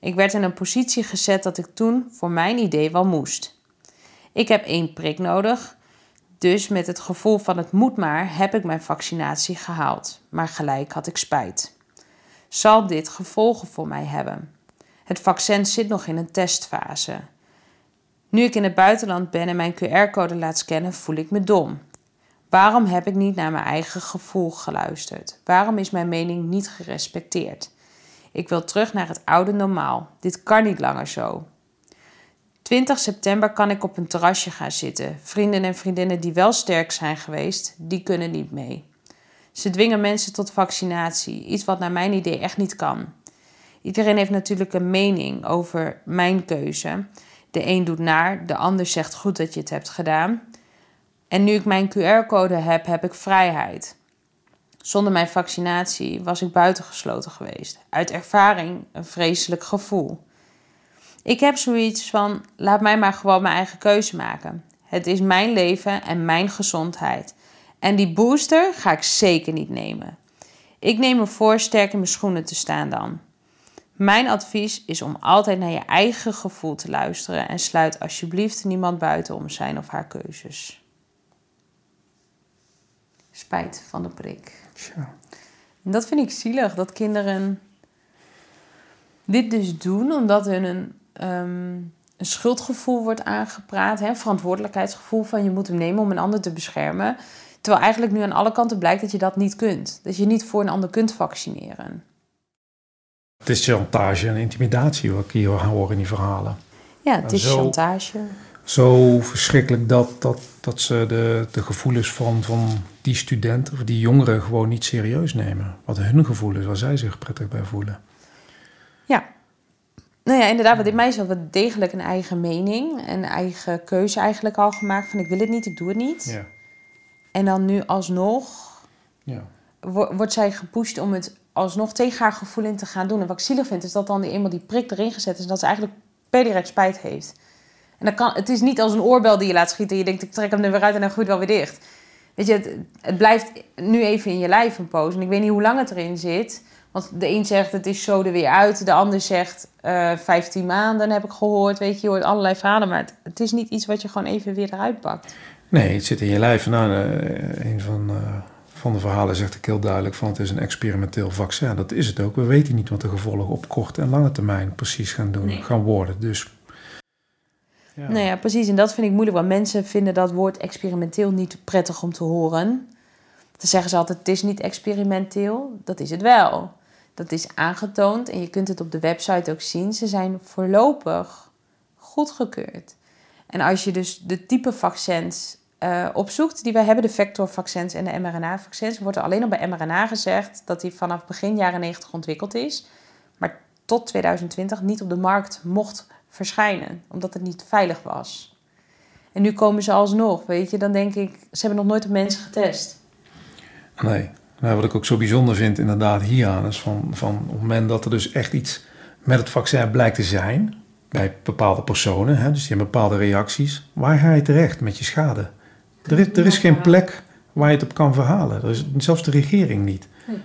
Ik werd in een positie gezet dat ik toen voor mijn idee wel moest. Ik heb één prik nodig, dus met het gevoel van het moet maar heb ik mijn vaccinatie gehaald. Maar gelijk had ik spijt. Zal dit gevolgen voor mij hebben? Het vaccin zit nog in een testfase. Nu ik in het buitenland ben en mijn QR-code laat scannen, voel ik me dom. Waarom heb ik niet naar mijn eigen gevoel geluisterd? Waarom is mijn mening niet gerespecteerd? Ik wil terug naar het oude normaal. Dit kan niet langer zo. 20 september kan ik op een terrasje gaan zitten. Vrienden en vriendinnen die wel sterk zijn geweest, die kunnen niet mee. Ze dwingen mensen tot vaccinatie, iets wat naar mijn idee echt niet kan. Iedereen heeft natuurlijk een mening over mijn keuze. De een doet naar, de ander zegt goed dat je het hebt gedaan. En nu ik mijn QR-code heb, heb ik vrijheid. Zonder mijn vaccinatie was ik buitengesloten geweest. Uit ervaring een vreselijk gevoel. Ik heb zoiets van: laat mij maar gewoon mijn eigen keuze maken. Het is mijn leven en mijn gezondheid. En die booster ga ik zeker niet nemen. Ik neem me voor sterk in mijn schoenen te staan dan. Mijn advies is om altijd naar je eigen gevoel te luisteren en sluit alsjeblieft niemand buiten om zijn of haar keuzes. Spijt van de prik. En dat vind ik zielig, dat kinderen dit dus doen omdat hun een, ehm, een schuldgevoel wordt aangepraat, hè, verantwoordelijkheidsgevoel van je moet hem nemen om een ander te beschermen. Terwijl eigenlijk nu aan alle kanten blijkt dat je dat niet kunt. Dat je niet voor een ander kunt vaccineren. Het is chantage en intimidatie wat ik hier hoor in die verhalen. Ja, het is zo- chantage. Zo verschrikkelijk dat, dat, dat ze de, de gevoelens van, van die studenten of die jongeren gewoon niet serieus nemen. Wat hun gevoel is, waar zij zich prettig bij voelen. Ja. Nou ja, inderdaad, want dit meisje had wel degelijk een eigen mening. Een eigen keuze eigenlijk al gemaakt van ik wil het niet, ik doe het niet. Ja. En dan nu alsnog ja. wo- wordt zij gepusht om het alsnog tegen haar gevoel in te gaan doen. En wat ik zielig vind, is dat dan eenmaal die prik erin gezet is... en dat ze eigenlijk per direct spijt heeft. En dan kan, het is niet als een oorbel die je laat schieten... en je denkt, ik trek hem er weer uit en dan goed wel weer dicht. Weet je, het, het blijft nu even in je lijf een poos. En ik weet niet hoe lang het erin zit. Want de een zegt, het is zo er weer uit. De ander zegt, eh 15 maanden heb ik gehoord. Weet je, je hoort allerlei verhalen. Maar het, het is niet iets wat je gewoon even weer eruit pakt. Nee, het zit in je lijf. Nou, eh, een van, eh, van de verhalen zegt ik heel duidelijk van het is een experimenteel vaccin. Dat is het ook. We weten niet wat de gevolgen op korte en lange termijn precies gaan doen, Nee. gaan worden. Dus ja. Nou ja, precies. En dat vind ik moeilijk, want mensen vinden dat woord experimenteel niet prettig om te horen. Dan zeggen ze altijd, het is niet experimenteel. Dat is het wel. Dat is aangetoond en je kunt het op de website ook zien. Ze zijn voorlopig goedgekeurd. En als je dus de type vaccins eh, opzoekt die wij hebben, de vectorvaccins en de mRNA-vaccins, wordt er alleen al bij mRNA gezegd dat die vanaf begin jaren 90 ontwikkeld is, maar tot 2020 niet op de markt mocht verschijnen, omdat het niet veilig was. En nu komen ze alsnog, weet je, dan denk ik, ze hebben nog nooit op mensen getest. Nee. Nou, wat ik ook zo bijzonder vind inderdaad hieraan is van, van op het moment dat er dus echt iets met het vaccin blijkt te zijn, bij bepaalde personen, hè, dus die hebben bepaalde reacties, waar ga je terecht met je schade? Er is, er is geen plek waar je het op kan verhalen. Er is zelfs de regering niet. Nee.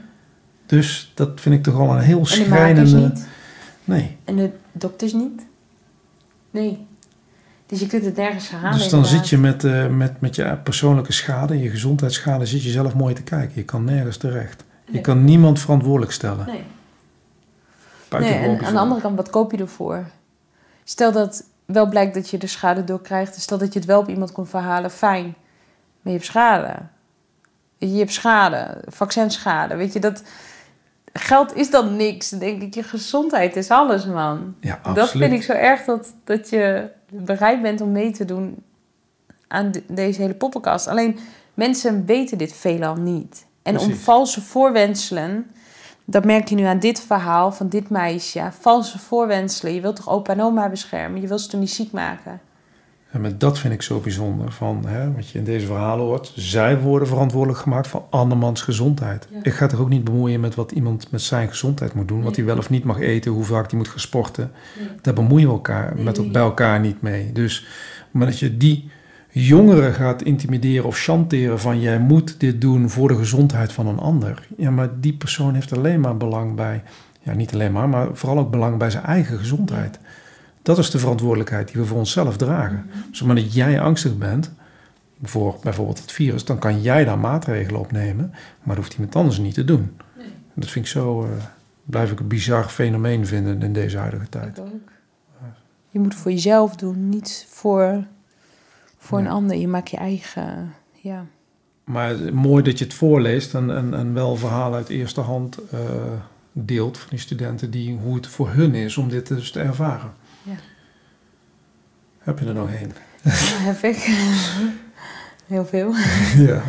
Dus dat vind ik toch al een heel En de schrijnende... Nee. En de dokters niet. Nee. Dus je kunt het nergens gaan halen. Dus dan inderdaad. zit je met, eh, met, met je persoonlijke schade, je gezondheidsschade, zit je zelf mooi te kijken. Je kan nergens terecht. Je kan niemand verantwoordelijk stellen. Nee. Nee, en aan de andere kant, wat koop je ervoor? Stel dat wel blijkt dat je er schade door krijgt. Stel dat je het wel op iemand kon verhalen, fijn. Maar je hebt schade. Je, hebt schade, vaccinschade. Weet je, dat... Geld is dan niks. Dan denk ik, je gezondheid is alles, man. Ja, Dat absoluut. vind ik zo erg dat, dat je bereid bent om mee te doen aan de- deze hele poppenkast. Alleen mensen weten dit veelal niet. En om valse voorwenselen, dat merk je nu aan dit verhaal van dit meisje. Valse voorwenselen. Je wilt toch opa en oma beschermen? Je wilt ze toch niet ziek maken? En met dat vind ik zo bijzonder. Van, hè, wat je in deze verhalen hoort. Zij worden verantwoordelijk gemaakt voor andermans gezondheid. Ja. Ik ga toch ook niet bemoeien met wat iemand met zijn gezondheid moet doen. Wat hij wel of niet mag eten. Hoe vaak hij moet gaan sporten. Nee. Daar bemoeien we elkaar Nee, met, bij elkaar niet mee. Dus moment dat je die jongeren gaat intimideren of chanteren van jij moet dit doen voor de gezondheid van een ander. Ja, maar die persoon heeft alleen maar belang bij, ja niet alleen maar, maar vooral ook belang bij zijn eigen gezondheid. Dat is de verantwoordelijkheid die we voor onszelf dragen. Dus op het moment dat jij angstig bent voor bijvoorbeeld het virus, dan kan jij daar maatregelen op nemen, maar dat hoeft iemand anders niet te doen. Nee. Dat vind ik zo, eh, blijf ik een bizar fenomeen vinden in deze huidige tijd. Je moet het voor jezelf doen, niet voor, voor een ander. Je maakt je eigen... Ja. Maar mooi dat je het voorleest en, en, en wel verhalen uit eerste hand eh, deelt van die studenten die, hoe het voor hun is om dit dus te ervaren. Heb je er nog één? heb ik. *laughs* Heel veel. *laughs* ja.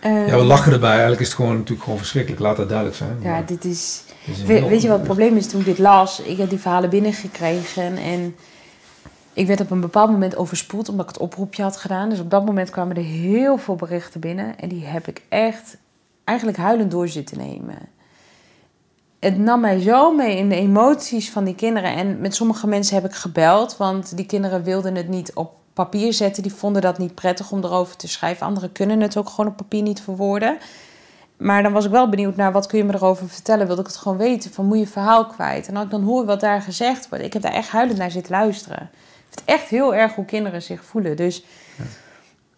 Eh, ja, we lachen erbij. Eigenlijk is het gewoon, natuurlijk gewoon verschrikkelijk. Laat dat duidelijk zijn. Ja, dit is... We- weet je wat het probleem is toen ik dit las? Ik heb die verhalen binnengekregen en ik werd op een bepaald moment overspoeld omdat ik het oproepje had gedaan. Dus op dat moment kwamen er heel veel berichten binnen. En die heb ik echt eigenlijk huilend door zitten nemen. Het nam mij zo mee in de emoties van die kinderen. En met sommige mensen heb ik gebeld, want die kinderen wilden het niet op papier zetten. Die vonden dat niet prettig om erover te schrijven. Anderen kunnen het ook gewoon op papier niet verwoorden. Maar dan was ik wel benieuwd naar wat kun je me erover vertellen. Wilde ik het gewoon weten van moet je verhaal kwijt. En ik dan hoor wat daar gezegd wordt. Ik heb daar echt huilend naar zitten luisteren. Ik vind echt heel erg hoe kinderen zich voelen. Dus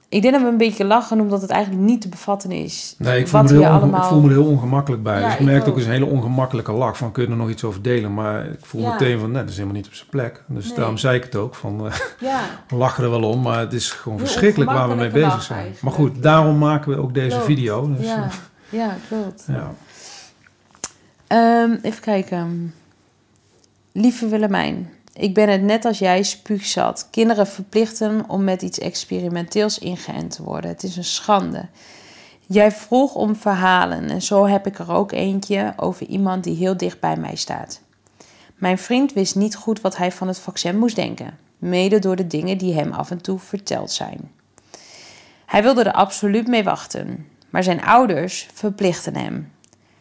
ik denk dat we een beetje lachen omdat het eigenlijk niet te bevatten is. Nee, ik voel, me, heel allemaal... ik voel me er heel ongemakkelijk bij. dus ik merkte ook eens een hele ongemakkelijke lach van kun je er nog iets over delen. Maar ik voel meteen van nee, dat is helemaal niet op zijn plek. Dus daarom zei ik het ook van ja. *laughs* we lachen er wel om. Maar het is gewoon verschrikkelijk waar we mee bezig zijn. Maar goed, daarom maken we ook deze video. Dus, ja. ja, klopt. Ja. Um, even kijken. Lieve Willemijn, ik ben het net als jij spuugzat. Kinderen verplichten om met iets experimenteels ingeënt te worden. Het is een schande. Jij vroeg om verhalen en zo heb ik er ook eentje over iemand die heel dicht bij mij staat. Mijn vriend wist niet goed wat hij van het vaccin moest denken, mede door de dingen die hem af en toe verteld zijn. Hij wilde er absoluut mee wachten, maar zijn ouders verplichten hem.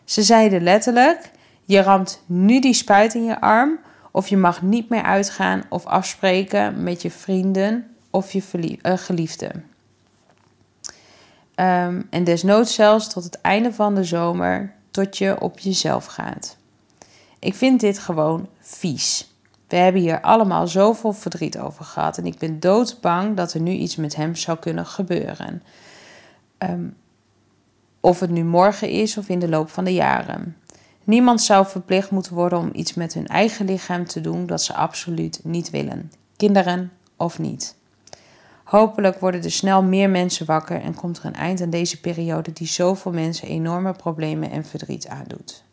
Ze zeiden letterlijk: Je ramt nu die spuit in je arm of je mag niet meer uitgaan of afspreken met je vrienden of je uh, geliefde. Um, en desnoods zelfs tot het einde van de zomer, tot je op jezelf gaat. Ik vind dit gewoon vies. We hebben hier allemaal zoveel verdriet over gehad en ik ben doodsbang dat er nu iets met hem zou kunnen gebeuren. Um, of het nu morgen is of in de loop van de jaren. Niemand zou verplicht moeten worden om iets met hun eigen lichaam te doen dat ze absoluut niet willen, kinderen of niet. Hopelijk worden er snel meer mensen wakker en komt er een eind aan deze periode die zoveel mensen enorme problemen en verdriet aandoet.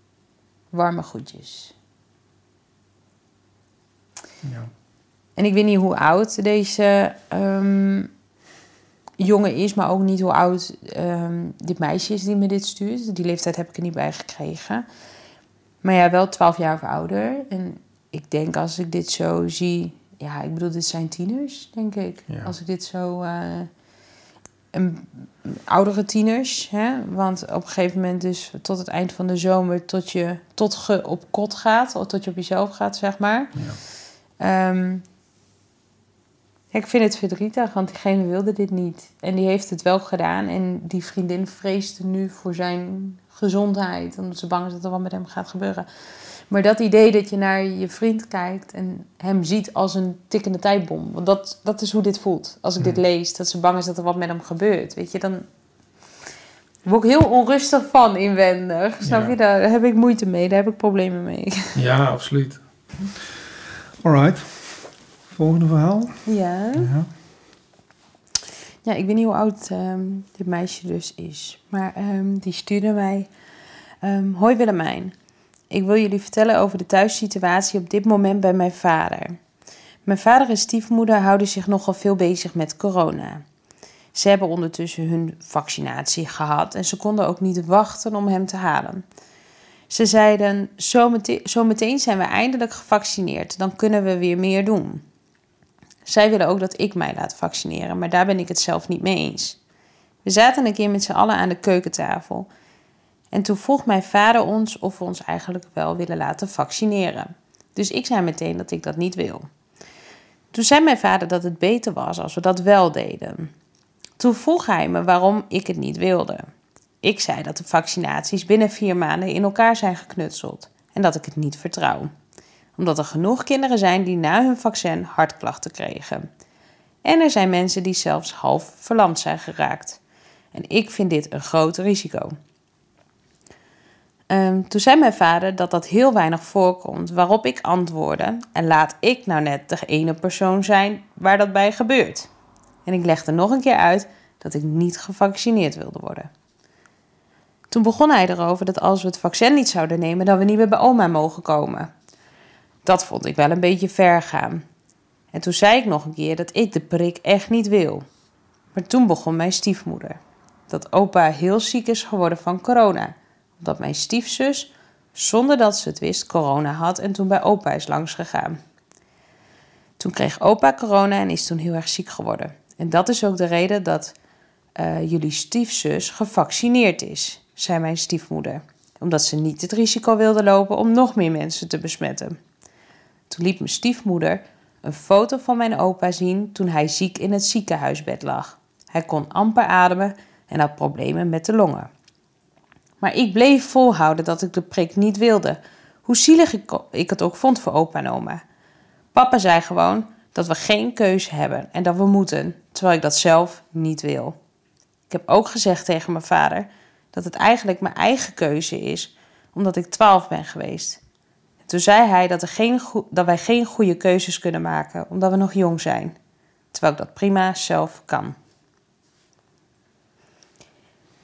Warme groetjes. Ja. En ik weet niet hoe oud deze um, jongen is, maar ook niet hoe oud um, dit meisje is die me dit stuurt. Die leeftijd heb ik er niet bij gekregen. Maar ja, wel 12 jaar of ouder. En ik denk als ik dit zo zie... Ja, ik bedoel, dit zijn tieners, denk ik. Als ik dit zo... Uh, een, oudere tieners, hè? Want op een gegeven moment dus tot het eind van de zomer... tot je tot ge op kot gaat, of tot je op jezelf gaat, zeg maar. Ja. Um, ik vind het verdrietig, want diegene wilde dit niet. En die heeft het wel gedaan. En die vriendin vreesde nu voor zijn gezondheid. Omdat ze bang is dat er wat met hem gaat gebeuren. Maar dat idee dat je naar je vriend kijkt en hem ziet als een tikkende tijdbom. Want dat, dat is hoe dit voelt. Als ik dit hmm. lees, dat ze bang is dat er wat met hem gebeurt. Weet je, dan word ik heel onrustig van inwendig. Snap je? Daar heb ik moeite mee, daar heb ik problemen mee. *laughs* Ja, absoluut. Alright. Volgende verhaal. Ja. ja. Ja, ik weet niet hoe oud um, dit meisje dus is. Maar um, die stuurde mij... Um, Hoi Willemijn. Ik wil jullie vertellen over de thuissituatie op dit moment bij mijn vader. Mijn vader en stiefmoeder houden zich nogal veel bezig met corona. Ze hebben ondertussen hun vaccinatie gehad en ze konden ook niet wachten om hem te halen. Ze zeiden: Zometeen, zometeen zijn we eindelijk gevaccineerd, dan kunnen we weer meer doen. Zij willen ook dat ik mij laat vaccineren, maar daar ben ik het zelf niet mee eens. We zaten een keer met z'n allen aan de keukentafel. En toen vroeg mijn vader ons of we ons eigenlijk wel willen laten vaccineren. Dus ik zei meteen dat ik dat niet wil. Toen zei mijn vader dat het beter was als we dat wel deden. Toen vroeg hij me waarom ik het niet wilde. Ik zei dat de vaccinaties binnen vier maanden in elkaar zijn geknutseld en dat ik het niet vertrouw omdat er genoeg kinderen zijn die na hun vaccin hartklachten kregen. En er zijn mensen die zelfs half verlamd zijn geraakt. En ik vind dit een groot risico. Um, toen zei mijn vader dat dat heel weinig voorkomt, waarop ik antwoordde: En laat ik nou net de ene persoon zijn waar dat bij gebeurt. En ik legde nog een keer uit dat ik niet gevaccineerd wilde worden. Toen begon hij erover dat als we het vaccin niet zouden nemen, dan we niet meer bij oma mogen komen. Dat vond ik wel een beetje ver gaan. En toen zei ik nog een keer dat ik de prik echt niet wil. Maar toen begon mijn stiefmoeder. Dat opa heel ziek is geworden van corona. Omdat mijn stiefzus, zonder dat ze het wist, corona had en toen bij opa is langsgegaan. Toen kreeg opa corona en is toen heel erg ziek geworden. En dat is ook de reden dat uh, jullie stiefzus gevaccineerd is, zei mijn stiefmoeder. Omdat ze niet het risico wilde lopen om nog meer mensen te besmetten. Toen liet mijn stiefmoeder een foto van mijn opa zien toen hij ziek in het ziekenhuisbed lag. Hij kon amper ademen en had problemen met de longen. Maar ik bleef volhouden dat ik de prik niet wilde, hoe zielig ik het ook vond voor opa en oma. Papa zei gewoon dat we geen keuze hebben en dat we moeten, terwijl ik dat zelf niet wil. Ik heb ook gezegd tegen mijn vader dat het eigenlijk mijn eigen keuze is, omdat ik twaalf ben geweest. Toen zei hij dat, er geen dat wij geen goede keuzes kunnen maken, omdat we nog jong zijn, terwijl ik dat prima zelf kan.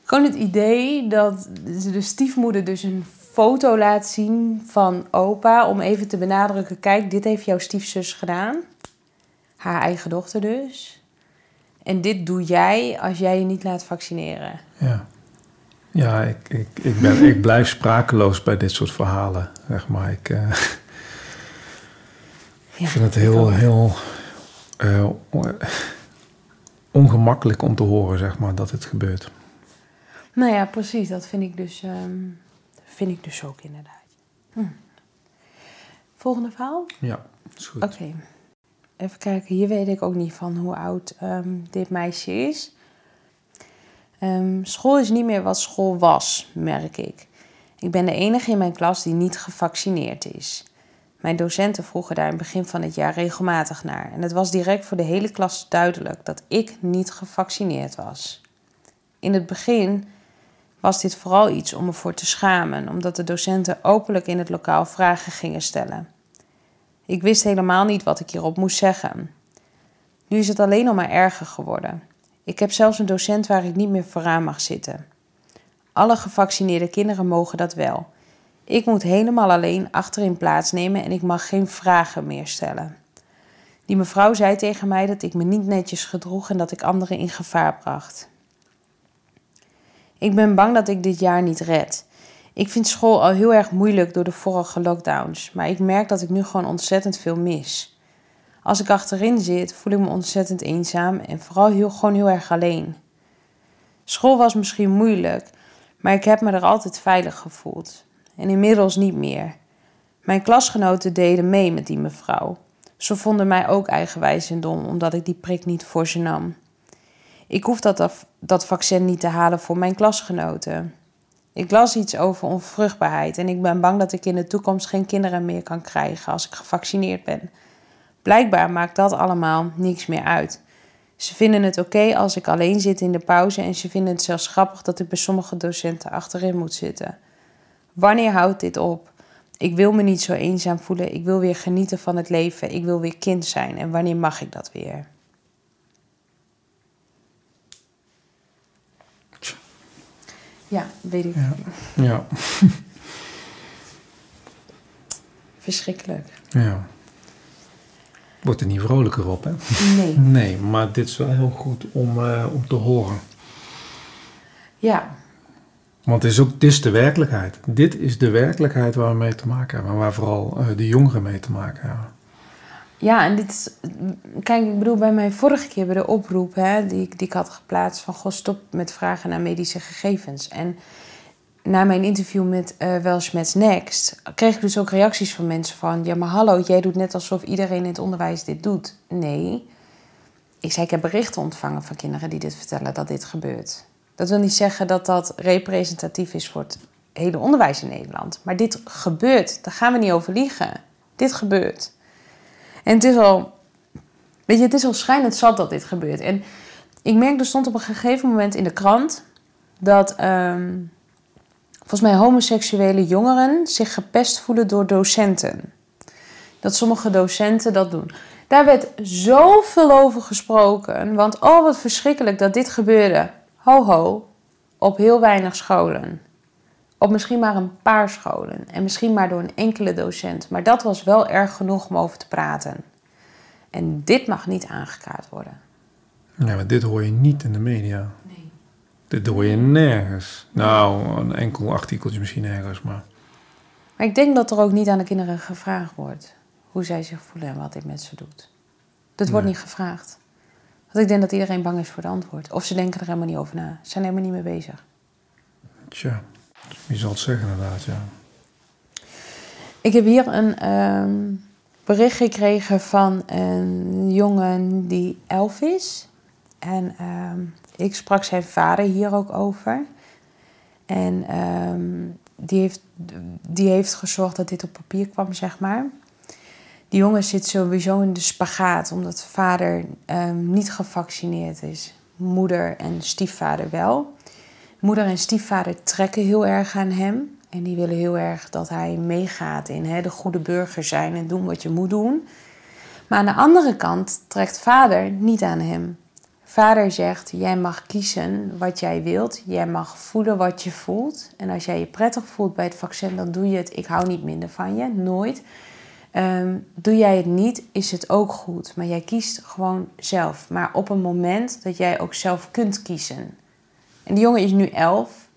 Gewoon het idee dat de stiefmoeder dus een foto laat zien van opa om even te benadrukken: kijk, dit heeft jouw stiefzus gedaan. Haar eigen dochter dus. En dit doe jij als jij je niet laat vaccineren. Ja, ja ik, ik, ik, ben, ik blijf sprakeloos bij dit soort verhalen, zeg maar. Ik, uh, ja, vind het heel, heel uh, ongemakkelijk om te horen, zeg maar, dat het gebeurt. Nou ja, precies. Dat vind ik dus, um, vind ik dus ook inderdaad. Hm. Volgende verhaal? Ja, is goed. Oké. Even kijken, hier weet ik ook niet van hoe oud um, dit meisje is. Um, school is niet meer wat school was, merk ik. Ik ben de enige in mijn klas die niet gevaccineerd is. Mijn docenten vroegen daar in het begin van het jaar regelmatig naar. En het was direct voor de hele klas duidelijk dat ik niet gevaccineerd was. In het begin was dit vooral iets om me voor te schamen, omdat de docenten openlijk in het lokaal vragen gingen stellen. Ik wist helemaal niet wat ik hierop moest zeggen. Nu is het alleen nog maar erger geworden. Ik heb zelfs een docent waar ik niet meer vooraan mag zitten. Alle gevaccineerde kinderen mogen dat wel. Ik moet helemaal alleen achterin plaatsnemen en ik mag geen vragen meer stellen. Die mevrouw zei tegen mij dat ik me niet netjes gedroeg en dat ik anderen in gevaar bracht. Ik ben bang dat ik dit jaar niet red. Ik vind school al heel erg moeilijk door de vorige lockdowns, maar ik merk dat ik nu gewoon ontzettend veel mis. Als ik achterin zit, voel ik me ontzettend eenzaam en vooral heel, gewoon heel erg alleen. School was misschien moeilijk, maar ik heb me er altijd veilig gevoeld. En inmiddels niet meer. Mijn klasgenoten deden mee met die mevrouw. Ze vonden mij ook eigenwijs en dom omdat ik die prik niet voor ze nam. Ik hoef dat, dat vaccin niet te halen voor mijn klasgenoten. Ik las iets over onvruchtbaarheid en ik ben bang dat ik in de toekomst geen kinderen meer kan krijgen als ik gevaccineerd ben. Blijkbaar maakt dat allemaal niks meer uit. Ze vinden het oké als ik alleen zit in de pauze en ze vinden het zelfs grappig dat ik bij sommige docenten achterin moet zitten. Wanneer houdt dit op? Ik wil me niet zo eenzaam voelen. Ik wil weer genieten van het leven. Ik wil weer kind zijn. En wanneer mag ik dat weer? Ja, weet ik. Ja. ja. *laughs* Verschrikkelijk. Ja. Wordt er niet vrolijker op, hè? Nee. *laughs* Nee, maar dit is wel heel goed om, uh, om te horen. Ja. Want het is ook dit is de werkelijkheid. Dit is de werkelijkheid waar we mee te maken hebben. Waar vooral uh, de jongeren mee te maken hebben. Ja, en dit is, kijk, ik bedoel, bij mijn vorige keer bij de oproep hè, die, die ik had geplaatst van goh, stop met vragen naar medische gegevens. En na mijn interview met uh, Next kreeg ik dus ook reacties van mensen van, ja maar hallo, jij doet net alsof iedereen in het onderwijs dit doet. Nee, ik zei, ik heb berichten ontvangen van kinderen die dit vertellen dat dit gebeurt. Dat wil niet zeggen dat dat representatief is voor het hele onderwijs in Nederland. Maar dit gebeurt, daar gaan we niet over liegen. Dit gebeurt. En het is al, weet je, het is al schijnend zat dat dit gebeurt. En ik merkte, er stond op een gegeven moment in de krant dat ehm, volgens mij homoseksuele jongeren zich gepest voelen door docenten. Dat sommige docenten dat doen. Daar werd zoveel over gesproken. Want oh, wat verschrikkelijk dat dit gebeurde. Ho, ho. Op heel weinig scholen. Op misschien maar een paar scholen en misschien maar door een enkele docent. Maar dat was wel erg genoeg om over te praten. En dit mag niet aangekaart worden. Ja, maar dit hoor je niet in de media. Dit hoor je nergens. Nou, een enkel artikeltje misschien ergens, maar... Maar ik denk dat er ook niet aan de kinderen gevraagd wordt hoe zij zich voelen en wat dit met ze doet. Dat wordt niet gevraagd. Want ik denk dat iedereen bang is voor het antwoord. Of ze denken er helemaal niet over na. Ze zijn helemaal niet mee bezig. Tja, wie zal het zeggen inderdaad, ja. Ik heb hier een ehm, bericht gekregen van een jongen die elf is. En ehm, ik sprak zijn vader hier ook over. En ehm, die, heeft, die heeft gezorgd dat dit op papier kwam, zeg maar. Die jongen zit sowieso in de spagaat, omdat vader ehm, niet gevaccineerd is. Moeder en stiefvader wel. Moeder en stiefvader trekken heel erg aan hem. En die willen heel erg dat hij meegaat in hè, de goede burger zijn en doen wat je moet doen. Maar aan de andere kant trekt vader niet aan hem. Vader zegt: Jij mag kiezen wat jij wilt. Jij mag voelen wat je voelt. En als jij je prettig voelt bij het vaccin, dan doe je het. Ik hou niet minder van je, nooit. Ehm, doe jij het niet, is het ook goed. Maar jij kiest gewoon zelf. Maar op een moment dat jij ook zelf kunt kiezen. En die jongen is nu elf.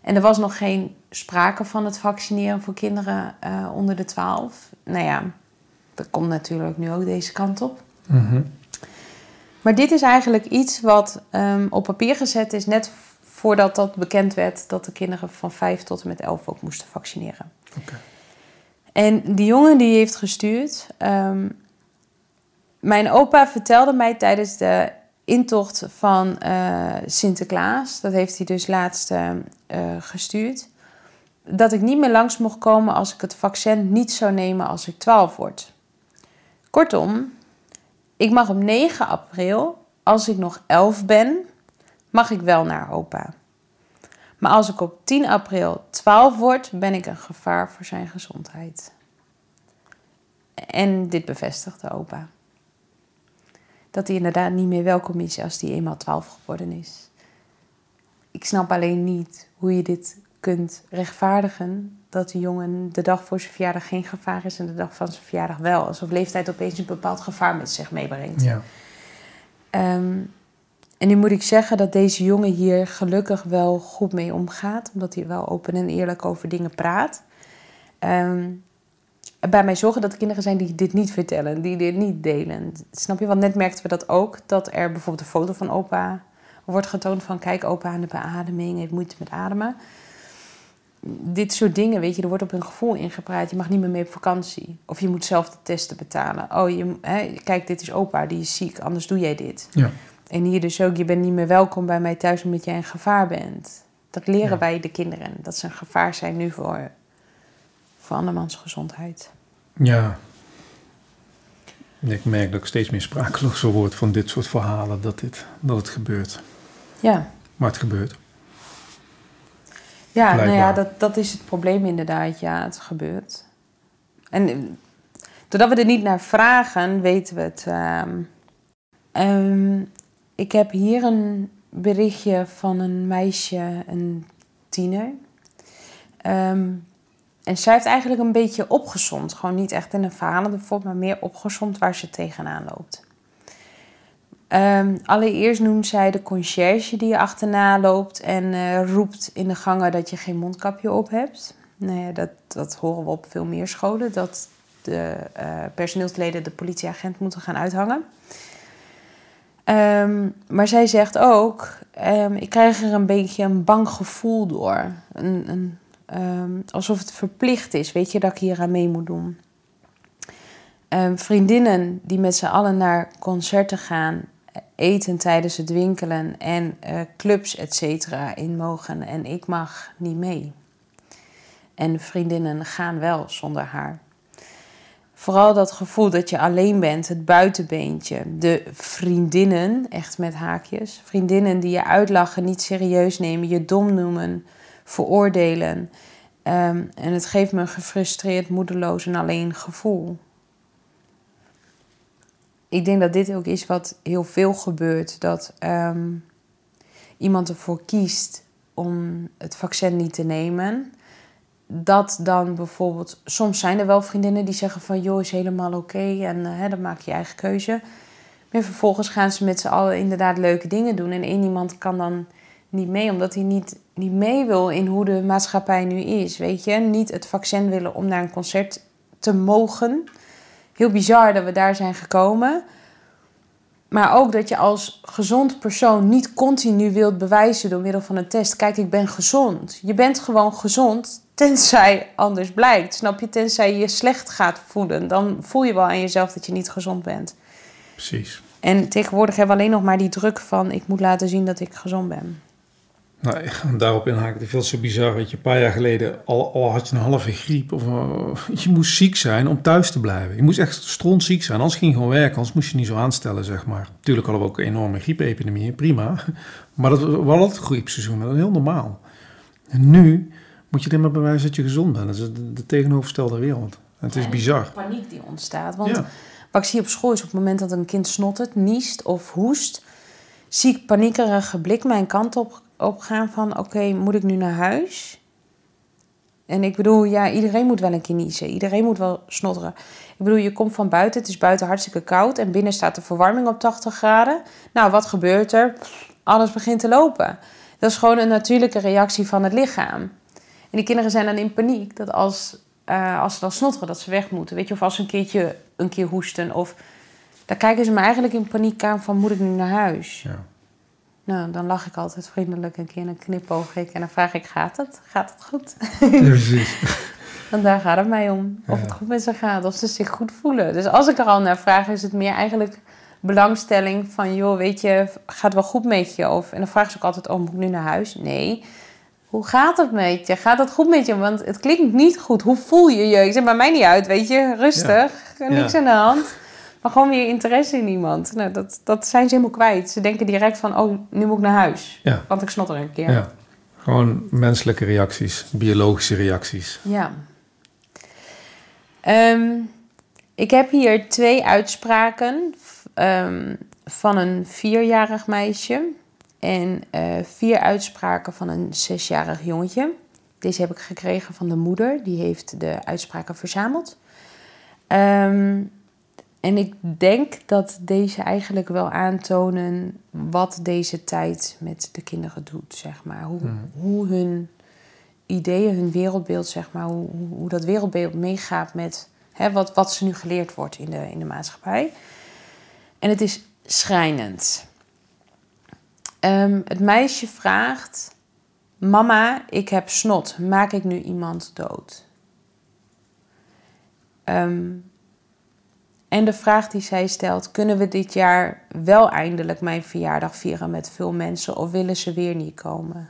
En er was nog geen sprake van het vaccineren voor kinderen eh, onder de 12. Nou ja, dat komt natuurlijk nu ook deze kant op. Mhm. Maar dit is eigenlijk iets wat ehm, op papier gezet is, net voordat dat bekend werd dat de kinderen van 5 tot en met 11 ook moesten vaccineren. Oké. En die jongen die heeft gestuurd. ehm, mijn opa vertelde mij tijdens de intocht van eh, Sinterklaas, dat heeft hij dus laatst eh, eh, gestuurd, dat ik niet meer langs mocht komen als ik het vaccin niet zou nemen als ik 12 word. Kortom, ik mag op 9 april, als ik nog 11 ben, mag ik wel naar opa. Maar als ik op 10 april 12 word, ben ik een gevaar voor zijn gezondheid. En dit bevestigde opa. Dat hij inderdaad niet meer welkom is als hij eenmaal 12 geworden is. Ik snap alleen niet hoe je dit kunt rechtvaardigen. Dat de jongen de dag voor zijn verjaardag geen gevaar is en de dag van zijn verjaardag wel. Alsof leeftijd opeens een bepaald gevaar met zich meebrengt. Ja. Ehm, en nu moet ik zeggen dat deze jongen hier gelukkig wel goed mee omgaat. Omdat hij wel open en eerlijk over dingen praat. Ehm, bij mij zorgen dat er kinderen zijn die dit niet vertellen. Die dit niet delen. Snap je? Want net merkten we dat ook. Dat er bijvoorbeeld een foto van opa wordt getoond van... Kijk, opa aan de beademing, heeft moeite met ademen. Dit soort dingen, weet je, er wordt op hun gevoel ingepraat. Je mag niet meer mee op vakantie. Of je moet zelf de testen betalen. Oh, je, hè, kijk, dit is opa, die is ziek, anders doe jij dit. Ja. En hier dus ook, je bent niet meer welkom bij mij thuis omdat jij een gevaar bent. Dat leren Ja. wij de kinderen. Dat ze een gevaar zijn nu voor, voor andermans gezondheid. Ja. Ik merk dat ik steeds meer sprakeloos word van dit soort verhalen, dat, dit, dat het gebeurt. Ja, Maar het gebeurt. Ja nou ja, dat, dat is het probleem inderdaad. Ja, het gebeurt. En eh, doordat we er niet naar vragen, weten we het. ehm. Ehm, ik heb hier een berichtje van een meisje, een tiener. Ehm, en zij heeft eigenlijk een beetje opgezomd. Gewoon niet echt in een verhalende vorm, maar meer opgezomd waar ze tegenaan loopt. Ehm, allereerst noemt zij de conciërge die je achterna loopt en eh, roept in de gangen dat je geen mondkapje op hebt. Nou ja, dat, dat horen we op veel meer scholen, dat de eh, personeelsleden de politieagent moeten gaan uithangen. Ehm, maar zij zegt ook, ehm, ik krijg er een beetje een bang gevoel door. Een, een, alsof het verplicht is, weet je, dat ik hier aan mee moet doen. Vriendinnen die met z'n allen naar concerten gaan, eten tijdens het winkelen en eh, clubs, et cetera, in mogen. En ik mag niet mee. En vriendinnen gaan wel zonder haar. Vooral dat gevoel dat je alleen bent, het buitenbeentje. De vriendinnen, echt met haakjes. Vriendinnen die je uitlachen, niet serieus nemen, je dom noemen, veroordelen. Ehm, en het geeft me een gefrustreerd, moedeloos en alleen gevoel. Ik denk dat dit ook is wat heel veel gebeurt. Dat ehm, iemand ervoor kiest om het vaccin niet te nemen dat dan bijvoorbeeld... Soms zijn er wel vriendinnen die zeggen van... joh, is helemaal oké en eh, hè, dan maak je je eigen keuze. Maar vervolgens gaan ze met z'n allen inderdaad leuke dingen doen. En één iemand kan dan niet mee, omdat hij niet, niet mee wil... in hoe de maatschappij nu is, weet je. Niet het vaccin willen om naar een concert te mogen. Heel bizar dat we daar zijn gekomen. maar ook dat je als gezond persoon niet continu wilt bewijzen door middel van een test. Kijk, ik ben gezond. Je bent gewoon gezond, tenzij anders blijkt. Snap je? Tenzij je je slecht gaat voelen. Dan voel je wel aan jezelf dat je niet gezond bent. Precies. En tegenwoordig hebben we alleen nog maar die druk van... ik moet laten zien dat ik gezond ben. Nou, ik daarop inhaken. Het is veel zo bizar. Weet je, een paar jaar geleden, al, al had je een halve griep... of uh, *laughs* je moest ziek zijn om thuis te blijven. Je moest echt strontziek zijn, anders ging je gewoon werken. Anders moest je niet zo aanstellen, zeg maar. Natuurlijk hadden we ook een enorme griepepidemie, prima. *laughs* Maar dat was wel het griepseizoen, dat is heel normaal. En nu moet je er maar bewijzen dat je gezond bent. Dat is de, de tegenovergestelde wereld. En het is bizar. paniek die ontstaat. Want ja. wat ik zie op school is op het moment dat een kind snottert, niest of hoest... zie ik paniekerige blik mijn kant op opgaan van... oké, moet ik nu naar huis? En ik bedoel, ja, iedereen moet wel een keer niezen. Iedereen moet wel snotteren. Ik bedoel, je komt van buiten, het is buiten hartstikke koud... en binnen staat de verwarming op 80 graden. Nou, wat gebeurt er? Alles begint te lopen. Dat is gewoon een natuurlijke reactie van het lichaam. En die kinderen zijn dan in paniek dat als, uh, als ze dan snotteren, dat ze weg moeten. Weet je, of als een keertje een keer hoesten. Of dan kijken ze me eigenlijk in paniek aan van moet ik nu naar huis? Ja. Nou, dan lach ik altijd vriendelijk een keer een knipoog ik en dan vraag ik, gaat het? Gaat het goed? Ja, precies. *laughs* Want daar gaat het mij om. Of het goed met ze gaat, of ze zich goed voelen. Dus als ik er al naar vraag, is het meer eigenlijk belangstelling van... joh, weet je, gaat het wel goed met je? Of, en dan vragen ze ook altijd, oh, moet ik nu naar huis? Nee. Hoe gaat het met je? Gaat het goed met je? Want het klinkt niet goed. Hoe voel je je? Ik zeg, maar mij niet uit, weet je. Rustig, ja. niks aan de hand. Maar gewoon weer interesse in iemand. Nou, dat, dat zijn ze helemaal kwijt. Ze denken direct van, oh, nu moet ik naar huis. Ja. Want ik snotter een keer. Ja. Gewoon menselijke reacties, biologische reacties. Ja. Um, ik heb hier twee uitspraken um, van een vierjarig meisje en uh, vier uitspraken van een zesjarig jongetje. Deze heb ik gekregen van de moeder, die heeft de uitspraken verzameld. Um, en ik denk dat deze eigenlijk wel aantonen wat deze tijd met de kinderen doet, zeg maar. Hoe, mm. hoe hun ideeën, hun wereldbeeld, zeg maar, hoe, hoe dat wereldbeeld meegaat met hè, wat, wat ze nu geleerd wordt in de, in de maatschappij. En het is schrijnend. Um, het meisje vraagt: Mama, ik heb snot. Maak ik nu iemand dood? Um, en de vraag die zij stelt: kunnen we dit jaar wel eindelijk mijn verjaardag vieren met veel mensen of willen ze weer niet komen?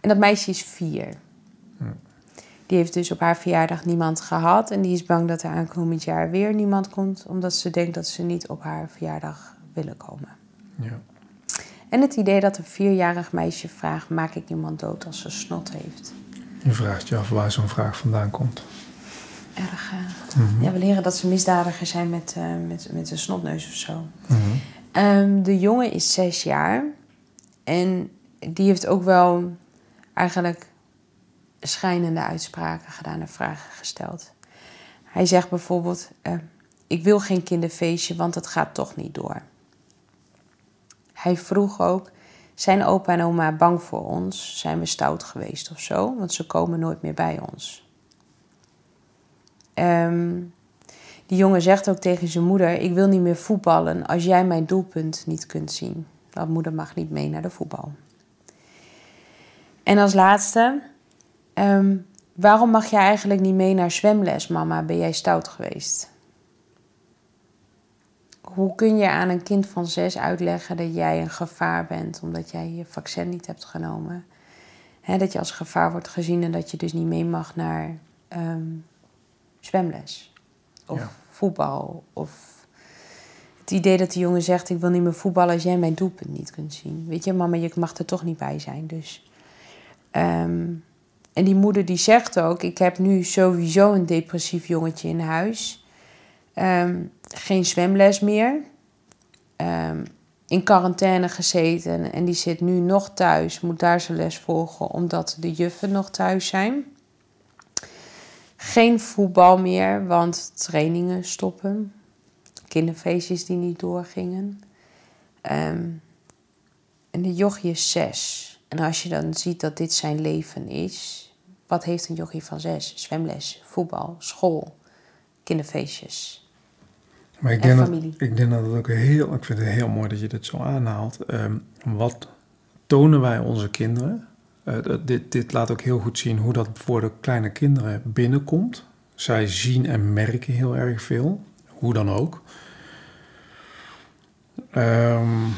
En dat meisje is vier. Die heeft dus op haar verjaardag niemand gehad en die is bang dat er aankomend jaar weer niemand komt, omdat ze denkt dat ze niet op haar verjaardag willen komen. Ja. En het idee dat een vierjarig meisje vraagt: maak ik iemand dood als ze snot heeft? Je vraagt je af waar zo'n vraag vandaan komt erg. Uh, ja, we leren dat ze misdadiger zijn met, uh, met, met een snotneus of zo. Mm -hmm. um, de jongen is zes jaar. En die heeft ook wel eigenlijk schijnende uitspraken gedaan en vragen gesteld. Hij zegt bijvoorbeeld: uh, Ik wil geen kinderfeestje, want het gaat toch niet door. Hij vroeg ook: Zijn opa en oma bang voor ons? Zijn we stout geweest of zo? Want ze komen nooit meer bij ons. Um, die jongen zegt ook tegen zijn moeder: Ik wil niet meer voetballen als jij mijn doelpunt niet kunt zien. Dat moeder mag niet mee naar de voetbal. En als laatste: um, Waarom mag jij eigenlijk niet mee naar zwemles, mama? Ben jij stout geweest? Hoe kun je aan een kind van zes uitleggen dat jij een gevaar bent omdat jij je vaccin niet hebt genomen? dat je als gevaar wordt gezien en dat je dus niet mee mag naar um, zwemles. Of voetbal. Of het idee dat de jongen zegt: Ik wil niet meer voetballen als jij mijn doelpunt niet kunt zien. Weet je, mama, je mag er toch niet bij zijn. Dus. Um, en die moeder die zegt ook: Ik heb nu sowieso een depressief jongetje in huis. Um, geen zwemles meer. Um, in quarantaine gezeten en die zit nu nog thuis, moet daar zijn les volgen omdat de juffen nog thuis zijn. Geen voetbal meer, want trainingen stoppen. Kinderfeestjes die niet doorgingen. Um, en de jochie is zes. En als je dan ziet dat dit zijn leven is, wat heeft een jochie van zes? Zwemles, voetbal, school, kinderfeestjes. Maar ik denk, dat, ik denk dat het ook heel, ik vind het heel mooi dat je dit zo aanhaalt. Um, wat tonen wij onze kinderen? Uh, dit, dit laat ook heel goed zien hoe dat voor de kleine kinderen binnenkomt. Zij zien en merken heel erg veel, hoe dan ook. Um,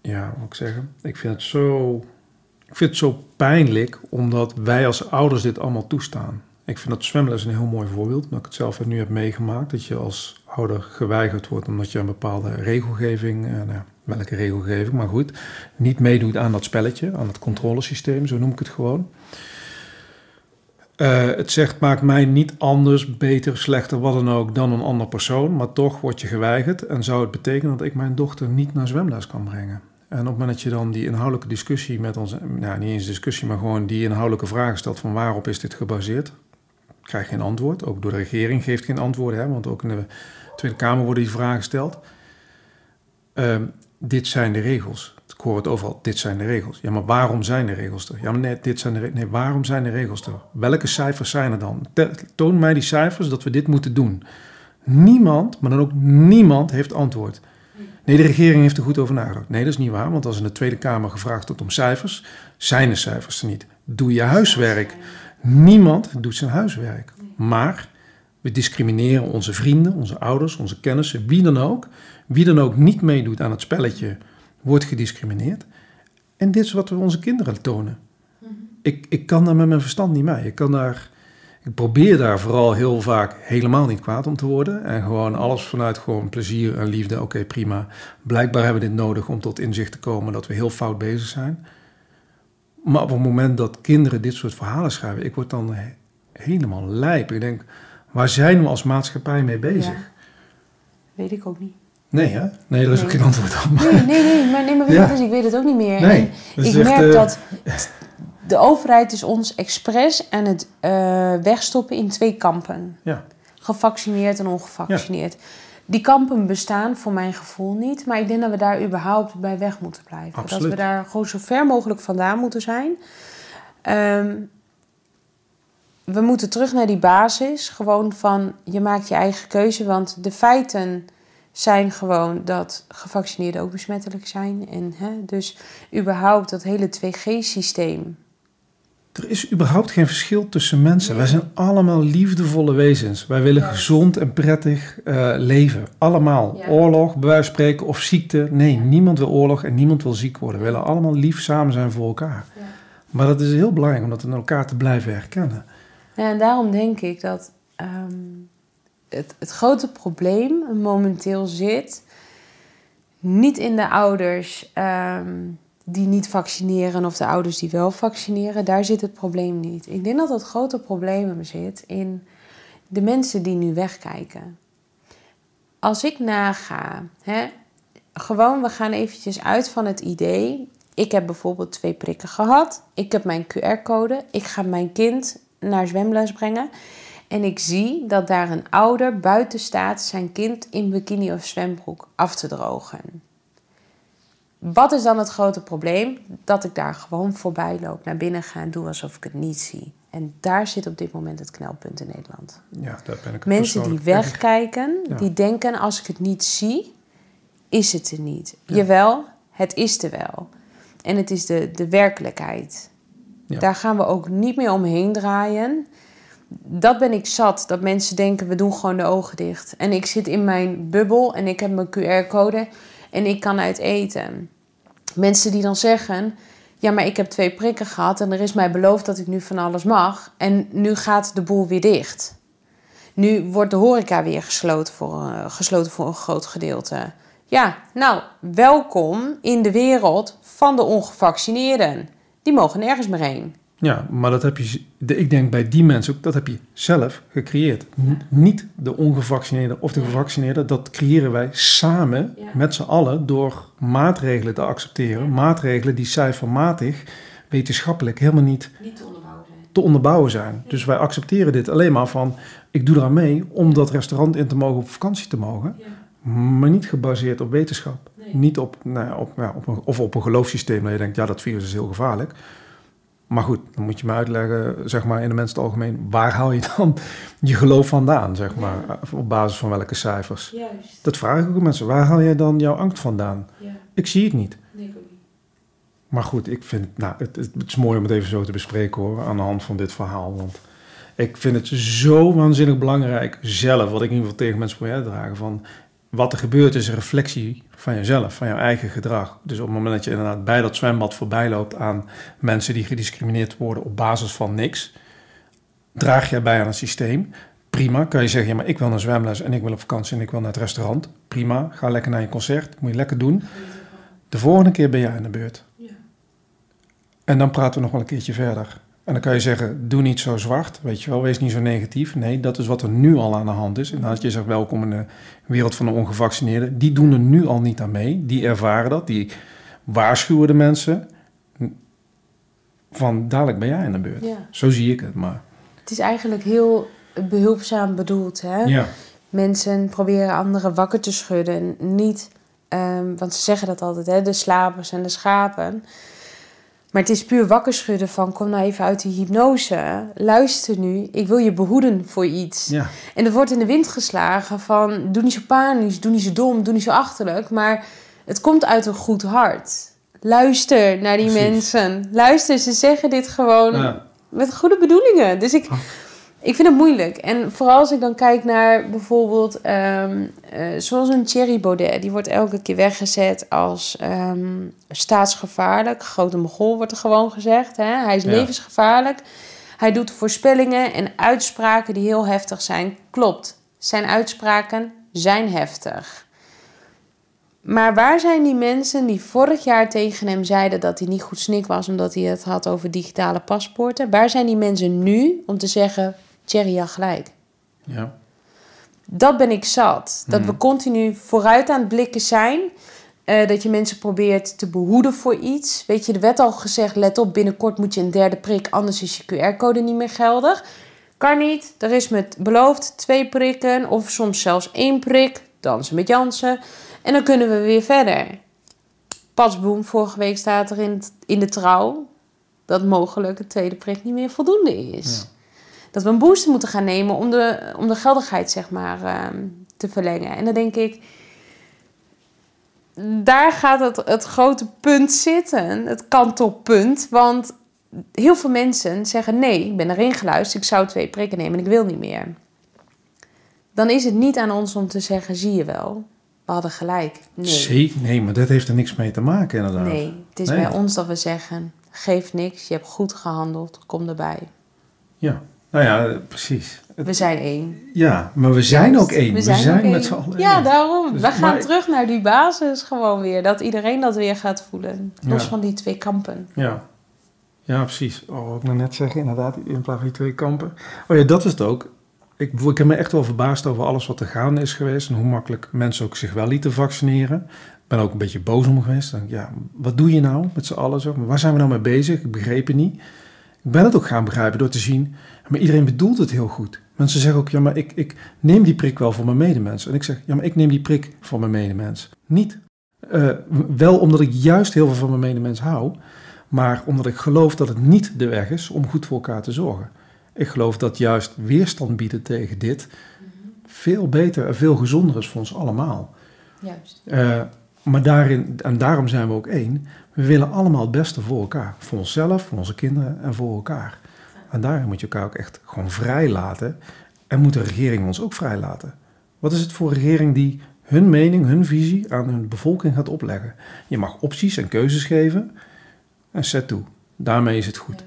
ja, wat ik zeggen? Ik vind het zo, ik vind het zo pijnlijk omdat wij als ouders dit allemaal toestaan. Ik vind dat zwemles een heel mooi voorbeeld, omdat ik het zelf nu heb meegemaakt. Dat je als ouder geweigerd wordt omdat je een bepaalde regelgeving, eh, nou, welke regelgeving, maar goed, niet meedoet aan dat spelletje, aan het controlesysteem, zo noem ik het gewoon. Uh, het zegt, maakt mij niet anders, beter, slechter, wat dan ook, dan een ander persoon. Maar toch word je geweigerd en zou het betekenen dat ik mijn dochter niet naar zwemles kan brengen. En op het moment dat je dan die inhoudelijke discussie met ons, nou niet eens discussie, maar gewoon die inhoudelijke vragen stelt van waarop is dit gebaseerd, krijg je geen antwoord. Ook door de regering geeft geen antwoorden, hè, want ook in de Tweede Kamer worden die vragen gesteld. Uh, dit zijn de regels. Ik hoor het overal, dit zijn de regels. Ja, maar waarom zijn de regels er? Ja, maar nee, dit zijn de nee, waarom zijn de regels er? Welke cijfers zijn er dan? Toon mij die cijfers dat we dit moeten doen. Niemand, maar dan ook niemand heeft antwoord. Nee, de regering heeft er goed over nagedacht. Nee, dat is niet waar, want als in de Tweede Kamer gevraagd wordt om cijfers, zijn de cijfers er niet. Doe je huiswerk. Niemand doet zijn huiswerk. Maar we discrimineren onze vrienden, onze ouders, onze kennissen, wie dan ook. Wie dan ook niet meedoet aan het spelletje, wordt gediscrimineerd. En dit is wat we onze kinderen tonen. Mhm. Ik, ik kan daar met mijn verstand niet mee. Ik, kan daar, ik probeer daar vooral heel vaak helemaal niet kwaad om te worden. En gewoon alles vanuit gewoon plezier en liefde. Oké, prima. Blijkbaar hebben we dit nodig om tot inzicht te komen dat we heel fout bezig zijn. Maar op het moment dat kinderen dit soort verhalen schrijven, ik word dan helemaal lijp. Ik denk, waar zijn we als maatschappij mee bezig? Weet ik ook niet. Nee, hè? Nee, er is ook geen antwoord op. Nee, nee, nee, maar, nee, maar weet dus, ik weet het ook niet meer. Nee, en ik merk uh... dat de overheid is ons expres aan het uh, wegstoppen in twee kampen. Ja. Gevaccineerd en ongevaccineerd. Ja. Die kampen bestaan voor mijn gevoel niet, maar ik denk dat we daar überhaupt bij weg moeten blijven. Absoluut. Dat we daar gewoon zo ver mogelijk vandaan moeten zijn. Um, we moeten terug naar die basis. Gewoon van je maakt je eigen keuze. Want de feiten zijn gewoon dat gevaccineerden ook besmettelijk zijn. En hè, dus überhaupt dat hele 2G-systeem. Er is überhaupt geen verschil tussen mensen. Wij zijn allemaal liefdevolle wezens. Wij willen gezond en prettig uh, leven. Allemaal. Oorlog, bij wijze van spreken, of ziekte. Nee, niemand wil oorlog en niemand wil ziek worden. We willen allemaal lief samen zijn voor elkaar. Maar dat is heel belangrijk om dat in elkaar te blijven herkennen. Ja, en daarom denk ik dat um, het, het grote probleem momenteel zit niet in de ouders um, die niet vaccineren of de ouders die wel vaccineren. Daar zit het probleem niet. Ik denk dat het grote probleem zit in de mensen die nu wegkijken. Als ik naga, hè, gewoon we gaan eventjes uit van het idee. Ik heb bijvoorbeeld twee prikken gehad. Ik heb mijn QR-code. Ik ga mijn kind naar zwemles brengen. En ik zie dat daar een ouder buiten staat zijn kind in bikini of zwembroek af te drogen. Wat is dan het grote probleem? Dat ik daar gewoon voorbij loop, naar binnen ga en doe alsof ik het niet zie. En daar zit op dit moment het knelpunt in Nederland. Ja, daar ben ik Mensen die wegkijken, die denken als ik het niet zie, is het er niet. Jawel, het is er wel. En het is de, de werkelijkheid. Daar gaan we ook niet meer omheen draaien. Dat ben ik zat, dat mensen denken we doen gewoon de ogen dicht. En ik zit in mijn bubbel en ik heb mijn QR-code en ik kan uit eten. Mensen die dan zeggen, ja maar ik heb twee prikken gehad en er is mij beloofd dat ik nu van alles mag. En nu gaat de boel weer dicht. Nu wordt de horeca weer gesloten voor, uh, gesloten voor een groot gedeelte. Ja, nou, welkom in de wereld van de ongevaccineerden die mogen nergens meer heen. Ja, maar dat heb je, ik denk bij die mensen ook, dat heb je zelf gecreëerd. Niet de ongevaccineerde of de gevaccineerde, dat creëren wij samen met z'n allen door maatregelen te accepteren. Maatregelen die cijfermatig, wetenschappelijk helemaal niet, niet te, onderbouwen zijn. te onderbouwen zijn. Dus wij accepteren dit alleen maar van, ik doe eraan mee om dat restaurant in te mogen, op vakantie te mogen. Maar niet gebaseerd op wetenschap. Niet op, nou ja, op, ja, op een, of op een geloofssysteem dat je denkt, ja, dat virus is heel gevaarlijk. Maar goed, dan moet je me uitleggen, zeg maar in de mensen het algemeen, waar haal je dan *laughs* je geloof vandaan, zeg maar, op basis van welke cijfers? Juist. Dat vraag ik ook mensen, waar haal jij dan jouw angst vandaan? Ja, Ik zie het niet. nee, ik ook niet. Maar goed, ik vind, nou, het, is mooi om het even zo te bespreken hoor, aan de hand van dit verhaal. Want ik vind het zo waanzinnig belangrijk zelf, wat ik in ieder geval tegen mensen probeer te dragen, van wat er gebeurt is een reflectie van jezelf, van jouw eigen gedrag. Dus op het moment dat je inderdaad bij dat zwembad voorbij loopt aan mensen die gediscrimineerd worden op basis van niks, draag jij bij aan het systeem. Prima, kan je zeggen, ja, maar ik wil naar zwemles en ik wil op vakantie en ik wil naar het restaurant. Prima, ga lekker naar je concert, moet je lekker doen. De volgende keer ben jij aan de beurt. Ja. En dan praten we nog wel een keertje verder. En dan kan je zeggen, doe niet zo zwart, weet je wel, wees niet zo negatief. Nee, dat is wat er nu al aan de hand is. En als je zegt, welkom in de wereld van de ongevaccineerden. Die doen er nu al niet aan mee. Die ervaren dat, die waarschuwen de mensen. Van, dadelijk ben jij aan de beurt. Ja. Zo zie ik het, maar... Het is eigenlijk heel behulpzaam bedoeld, hè? Ja, Mensen proberen anderen wakker te schudden. Niet, ehm, want ze zeggen dat altijd, hè? De slapers en de schapen. Maar het is puur wakker schudden van... kom nou even uit die hypnose. Luister nu, ik wil je behoeden voor iets. ja, En er wordt in de wind geslagen van... doe niet zo panisch, doe niet zo dom, doe niet zo achterlijk. Maar het komt uit een goed hart. Luister naar die Precies. mensen. Luister, ze zeggen dit gewoon ja, met goede bedoelingen. Dus ik. Ik vind het moeilijk. En vooral als ik dan kijk naar bijvoorbeeld... ehm, eh, zoals een Thierry Baudet. Die wordt elke keer weggezet als ehm, staatsgevaarlijk. Grote mogol wordt er gewoon gezegd. Hè? Hij is Ja. levensgevaarlijk. Hij doet voorspellingen en uitspraken die heel heftig zijn. Klopt, zijn uitspraken zijn heftig. Maar waar zijn die mensen die vorig jaar tegen hem zeiden dat hij niet goed snik was omdat hij het had over digitale paspoorten? Waar zijn die mensen nu om te zeggen: Thierry had gelijk? ja. Dat ben ik zat. Dat Hmm. we continu vooruit aan het blikken zijn. Eh, dat je mensen probeert te behoeden voor iets. Weet je, er werd al gezegd: let op, binnenkort moet je een derde prik, anders is je QR-code niet meer geldig. Kan niet. Er is met beloofd twee prikken, of soms zelfs één prik. Dansen met Jansen. En dan kunnen we weer verder. Pasboom, vorige week staat er in, het- in de trouw dat mogelijk een tweede prik niet meer voldoende is. Ja. Dat we een booster moeten gaan nemen om de, om de geldigheid zeg maar, ehm, te verlengen. En dan denk ik, daar gaat het, het grote punt zitten, het kantelpunt. Want heel veel mensen zeggen, nee, ik ben erin geluisterd, ik zou twee prikken nemen en ik wil niet meer. Dan is het niet aan ons om te zeggen, zie je wel, we hadden gelijk. Nee, Zee- nee, maar dat heeft er niks mee te maken inderdaad. nee het is Nee. bij ons dat we zeggen, geef niks, je hebt goed gehandeld, kom erbij. Ja, nou ja, precies. We zijn één. Ja, maar we zijn ook één. We zijn, met z'n allen Ja, één. daarom. Dus- we gaan maar- terug naar die basis gewoon weer. Dat iedereen dat weer gaat voelen. Los Ja. van die twee kampen. Ja. Ja, precies. Oh, wat ik nou net zeggen, inderdaad, in plaats van die twee kampen. Oh ja, dat is het ook. Ik, ik heb me echt wel verbaasd over alles wat er gaande is geweest en hoe makkelijk mensen ook zich wel lieten vaccineren. Ik ben ook een beetje boos om geweest. Dan, ja, wat doe je nou met z'n allen? Zo? Maar waar zijn we nou mee bezig? Ik begreep het niet. Ik ben het ook gaan begrijpen door te zien, maar iedereen bedoelt het heel goed. Mensen zeggen ook, ja, maar ik, ik neem die prik wel voor mijn medemens. En ik zeg, ja, maar ik neem die prik voor mijn medemens. Niet. Eh, wel omdat ik juist heel veel van mijn medemens hou, maar omdat ik geloof dat het niet de weg is om goed voor elkaar te zorgen. Ik geloof dat juist weerstand bieden tegen dit veel beter en veel gezonder is voor ons allemaal. Juist. Eh, maar daarin, en daarom zijn we ook één. We willen allemaal het beste voor elkaar. Voor onszelf, voor onze kinderen en voor elkaar. En daarin moet je elkaar ook echt gewoon vrij laten. En moet de regering ons ook vrij laten. Wat is het voor een regering die hun mening, hun visie aan hun bevolking gaat opleggen? Je mag opties en keuzes geven. En zet toe. Daarmee is het goed.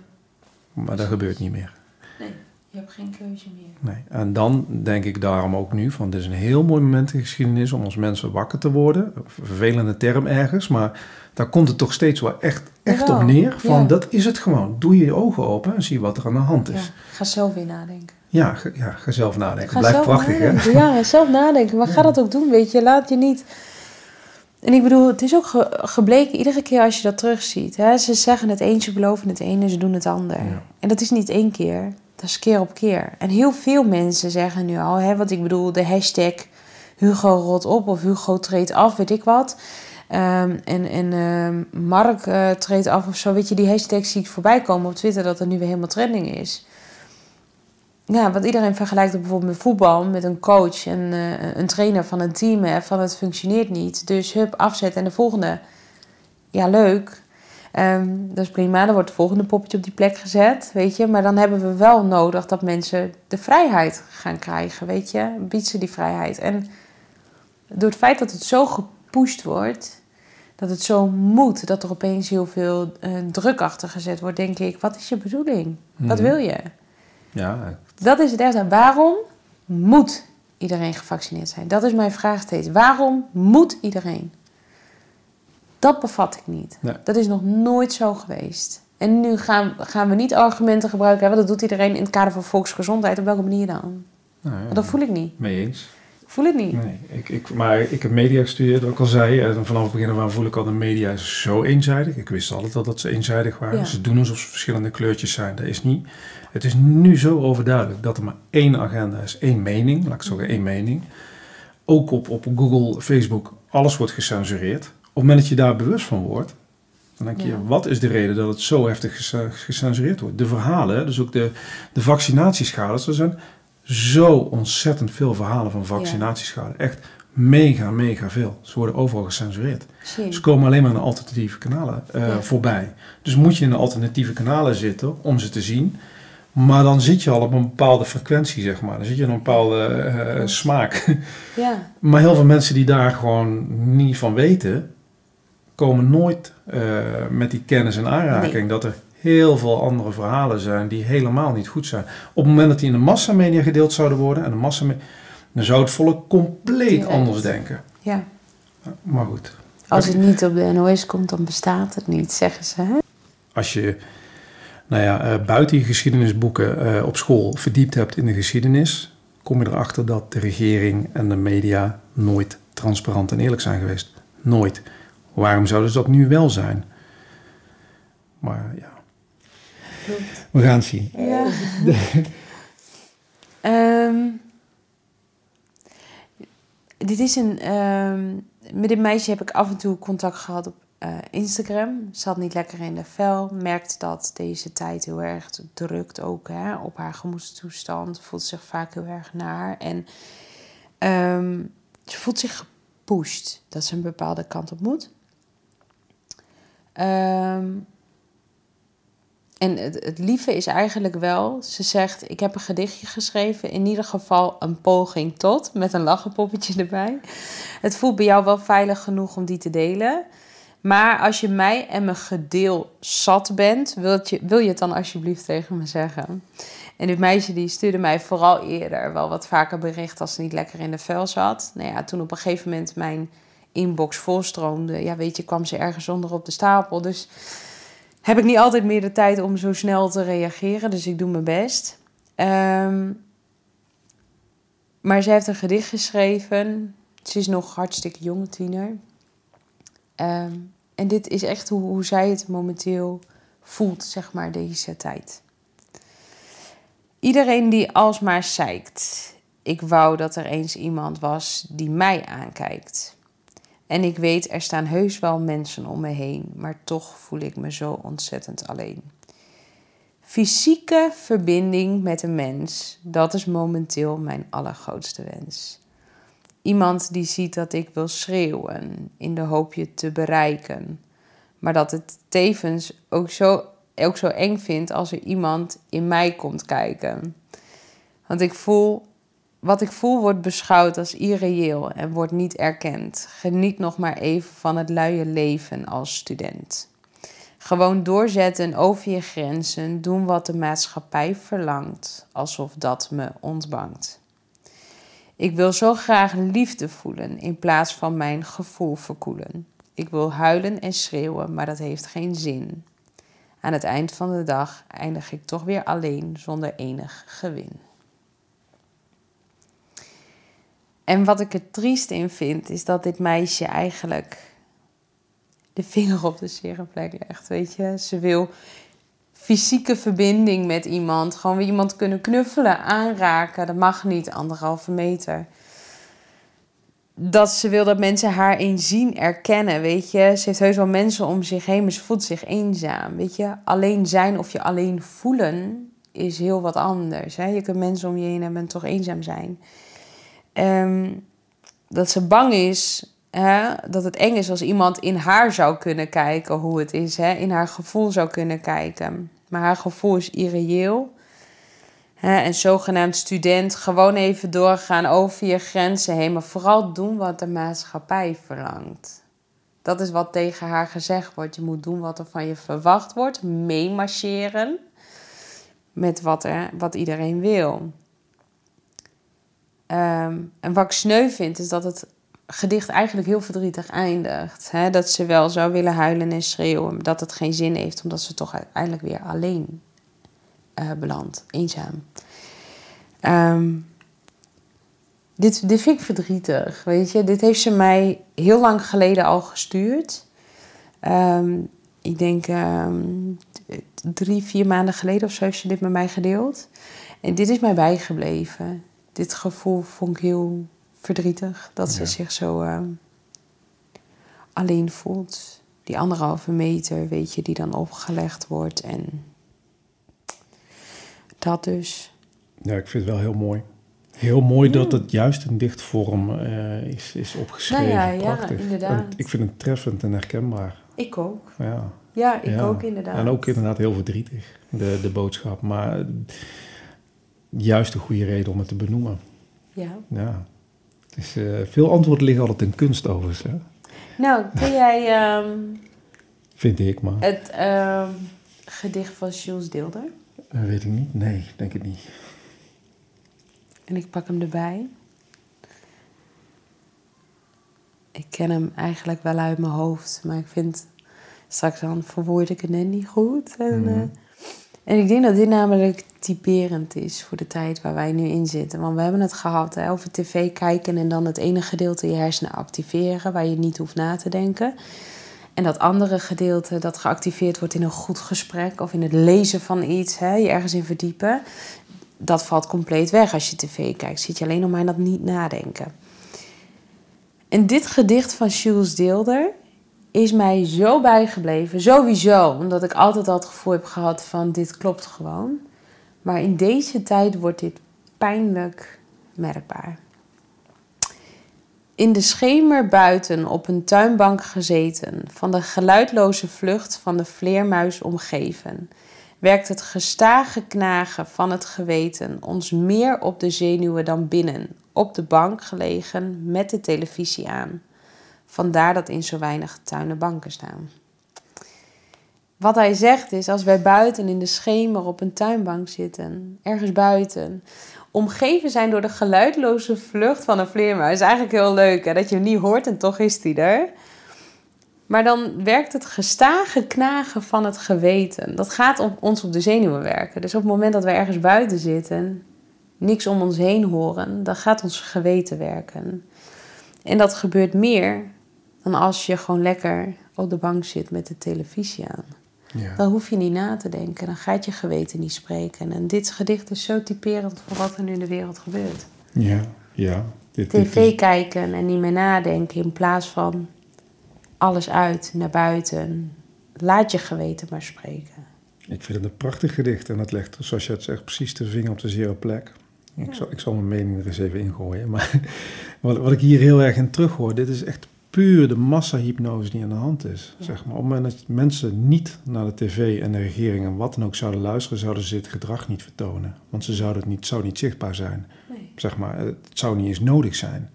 Maar dat gebeurt niet meer. Nee, je hebt geen keuze meer. Nee. En dan denk ik daarom ook nu van dit is een heel mooi moment in de geschiedenis om als mensen wakker te worden. Een vervelende term ergens, maar daar komt het toch steeds wel echt, echt Jawel, op neer. Van ja. dat is het gewoon. Doe je je ogen open en zie wat er aan de hand Ja, is. ga zelf weer nadenken. Ja, ga, ja, ga zelf nadenken. Ga Blijft prachtig hè? nadenken. Ja, zelf nadenken. Maar ga dat ook doen, weet je. Laat je niet... En ik bedoel, het is ook ge- gebleken iedere keer als je dat terugziet. Hè? Ze zeggen het een, ze beloven het ene, ze doen het ander. Ja. En dat is niet één keer, dat is keer op keer. En heel veel mensen zeggen nu al, hè, wat ik bedoel, de hashtag Hugo rot op of Hugo treedt af, weet ik wat. Ehm, en en ehm, Mark uh, treedt af of zo. Weet je, die hashtags zie ik voorbij komen op Twitter dat er nu weer helemaal trending is. Ja, wat iedereen vergelijkt bijvoorbeeld met voetbal, met een coach en uh, een trainer van een team. Hè, van het functioneert niet. Dus hup, afzet en de volgende. Ja, leuk. Um, dat is prima, dan wordt het volgende poppetje op die plek gezet, weet je. Maar dan hebben we wel nodig dat mensen de vrijheid gaan krijgen, weet je. Biedt ze die vrijheid. En door het feit dat het zo gepusht wordt, dat het zo moet, dat er opeens heel veel uh, druk achter gezet wordt, denk ik, wat is je bedoeling? Wat mhm. wil je? Ja. Dat is het eerste. Waarom moet iedereen gevaccineerd zijn? Dat is mijn vraag steeds. Waarom moet iedereen? Dat bevat ik niet. Dat is nog nooit zo geweest. En nu gaan, gaan we niet argumenten gebruiken, want dat doet iedereen in het kader van volksgezondheid. Op welke manier dan? Nou ja, dat voel ik niet. Mee eens. Voel het niet. Nee, ik, ik, maar ik heb media gestudeerd, ik al zei. En vanaf het begin af aan voel ik al, de media is zo eenzijdig. Ik wist altijd al dat ze eenzijdig waren. Ze doen alsof ze verschillende kleurtjes zijn. Dat is niet. Het is nu zo overduidelijk dat er maar één agenda is, één mening. Laat ik zeggen, één mening. Ook op, op Google, Facebook, alles wordt gecensureerd het moment dat je daar bewust van wordt, dan denk je, wat is de reden dat het zo heftig gecensureerd wordt? De verhalen, dus ook de, de vaccinatieschade, er zijn zo ontzettend veel verhalen van vaccinatieschade. Echt mega, mega veel. Ze worden overal gecensureerd. Ze komen alleen maar in de alternatieve kanalen uh, voorbij. Dus moet je in de alternatieve kanalen zitten om ze te zien. Maar dan zit je al op een bepaalde frequentie, zeg maar. Dan zit je in een bepaalde uh, smaak. *laughs* Ja. maar heel veel mensen die daar gewoon niet van weten, komen nooit uh, met die kennis in aanraking. Dat er heel veel andere verhalen zijn die helemaal niet goed zijn. Op het moment dat die in de massamedia gedeeld zouden worden, en de massamedia, dan zou het volk compleet anders denken. Ja. Maar goed. Als het niet op de NOS komt, dan bestaat het niet, zeggen ze. Hè? Als je nou ja, uh, buiten je geschiedenisboeken uh, op school verdiept hebt in de geschiedenis, kom je erachter dat de regering en de media nooit transparant en eerlijk zijn geweest. Nooit. Waarom zouden ze dat nu wel zijn? Maar ja. We gaan het zien. Ja. um, *laughs* dit is een. Um, met dit meisje heb ik af en toe contact gehad op uh, Instagram. Zat niet lekker in de vel. Merkt dat deze tijd heel erg drukt ook hè, op haar gemoedstoestand. Voelt zich vaak heel erg naar. En um, ze voelt zich gepusht dat ze een bepaalde kant op moet. Um, en het, lieve is eigenlijk wel, ze zegt: Ik heb een gedichtje geschreven, in ieder geval een poging tot, met een lachenpoppetje *laughs* erbij. Het voelt bij jou wel veilig genoeg om die te delen. Maar als je mij en mijn gedeel zat bent, wil je, wil je het dan alsjeblieft tegen me zeggen? En dit meisje die stuurde mij vooral eerder wel wat vaker bericht als ze niet lekker in de vel zat. Nou ja, toen op een gegeven moment mijn inbox volstroomde, ja, weet je, kwam ze ergens onder op de stapel. Dus heb ik niet altijd meer de tijd om zo snel te reageren. Dus ik doe mijn best. Ehm, maar ze heeft een gedicht geschreven. Ze is nog hartstikke jong, tiener. Ehm, en dit is echt hoe, hoe zij het momenteel voelt, zeg maar, deze tijd. Iedereen die alsmaar zeikt. Ik wou dat er eens iemand was die mij aankijkt. En ik weet, er staan heus wel mensen om me heen, maar toch voel ik me zo ontzettend alleen. Fysieke verbinding met een mens, dat is momenteel mijn allergrootste wens. Iemand die ziet dat ik wil schreeuwen in de hoop je te bereiken, maar dat het tevens ook zo, ook zo eng vindt als er iemand in mij komt kijken. Want ik voel wat ik voel wordt beschouwd als irreëel en wordt niet erkend. Geniet nog maar even van het luie leven als student. Gewoon doorzetten over je grenzen, doen wat de maatschappij verlangt, alsof dat me ontbangt. Ik wil zo graag liefde voelen in plaats van mijn gevoel verkoelen. Ik wil huilen en schreeuwen, maar dat heeft geen zin. Aan het eind van de dag eindig ik toch weer alleen zonder enig gewin. En wat ik er triest in vind, is dat dit meisje eigenlijk de vinger op de zere plek legt. Weet je, ze wil fysieke verbinding met iemand. Gewoon weer iemand kunnen knuffelen, aanraken. Dat mag niet, anderhalve meter. dat ze wil dat mensen haar eens zien, erkennen, weet je. Ze heeft heus wel mensen om zich heen, maar ze voelt zich eenzaam, weet je. Alleen zijn of je alleen voelen is heel wat anders. Hè? Je kunt mensen om je heen hebben en toch eenzaam zijn. Ehm, dat ze bang is, hè? dat het eng is als iemand in haar zou kunnen kijken hoe het is. Hè? In haar gevoel zou kunnen kijken. Maar haar gevoel is irreëel. Hè? En zogenaamd student, gewoon even doorgaan over je grenzen heen. Maar vooral doen wat de maatschappij verlangt. Dat is wat tegen haar gezegd wordt. Je moet doen wat er van je verwacht wordt. Meemarcheren met wat, er, wat iedereen wil. Ehm, en wat ik sneu vind, is dat het gedicht eigenlijk heel verdrietig eindigt. Hè? Dat ze wel zou willen huilen en schreeuwen, dat het geen zin heeft, omdat ze toch uiteindelijk weer alleen uh, belandt, eenzaam. Ehm, dit, dit vind ik verdrietig, weet je. Dit heeft ze mij heel lang geleden al gestuurd. Ehm, ik denk drie, vier maanden geleden of zo heeft ze dit met mij gedeeld. En dit is mij bijgebleven. Dit gevoel vond ik heel verdrietig. Dat ze zich zo uh, alleen voelt. Die anderhalve meter, weet je, die dan opgelegd wordt. En dat dus. Ja, ik vind het wel heel mooi. Heel mooi dat het juist in dichtvorm uh, is, is opgeschreven. Nou ja, Prachtig. Ja, inderdaad. ik vind het treffend en herkenbaar. Ik ook. Ja. Ja, ik ook inderdaad. En ook inderdaad heel verdrietig, de, de boodschap. Maar juist een goede reden om het te benoemen. Ja. Ja. is uh, veel antwoorden liggen altijd in kunst overigens. Hè? Nou, kun jij... Um, Vind ik maar. Het um, gedicht van Jules Deelder? Uh, weet ik niet. Nee, denk ik niet. En ik pak hem erbij. Ik ken hem eigenlijk wel uit mijn hoofd, maar ik vind straks dan verwoord ik het net niet goed. En, mhm. eh, en ik denk dat dit namelijk typerend is voor de tijd waar wij nu in zitten. Want we hebben het gehad hè, over tv kijken en dan het ene gedeelte je hersenen activeren, waar je niet hoeft na te denken. En dat andere gedeelte dat geactiveerd wordt in een goed gesprek of in het lezen van iets, hè, je ergens in verdiepen, dat valt compleet weg als je tv kijkt. Zit je alleen nog maar in dat niet nadenken. En dit gedicht van Jules Deelder is mij zo bijgebleven. Sowieso, omdat ik altijd al het gevoel heb gehad van dit klopt gewoon. Maar in deze tijd wordt dit pijnlijk merkbaar. In de schemer buiten op een tuinbank gezeten, van de geluidloze vlucht van de vleermuis omgeven, werkt het gestage knagen van het geweten ons meer op de zenuwen dan binnen, op de bank gelegen met de televisie aan. Vandaar dat in zo weinig tuinen banken staan. Wat hij zegt is, als wij buiten in de schemer op een tuinbank zitten, ergens buiten, omgeven zijn door de geluidloze vlucht van een vleermuis, is eigenlijk heel leuk hè? dat je hem niet hoort en toch is hij er. Maar dan werkt het gestage knagen van het geweten. Dat gaat op ons op de zenuwen werken. Dus op het moment dat we ergens buiten zitten, niks om ons heen horen, dan gaat ons geweten werken. En dat gebeurt meer dan als je gewoon lekker op de bank zit met de televisie aan. Ja. Dan hoef je niet na te denken, dan gaat je geweten niet spreken. En dit gedicht is zo typerend voor wat er nu in de wereld gebeurt. Ja, ja. Dit, TV kijken en niet meer nadenken in plaats van alles uit, naar buiten. Laat je geweten maar spreken. Ik vind het een prachtig gedicht en het legt, zoals je het zegt, precies de vinger op de zere plek. Ik, zal, ik zal mijn mening er eens even ingooien. Maar *laughs* wat, wat ik hier heel erg in terughoor, dit is echt puur de massahypnose die aan de hand is. Zeg maar. Op het moment dat mensen niet naar de tv en de regering en wat dan ook zouden luisteren, zouden ze dit gedrag niet vertonen. Want ze zouden het niet, zou niet zichtbaar zijn. Nee. Zeg maar, het zou niet eens nodig zijn.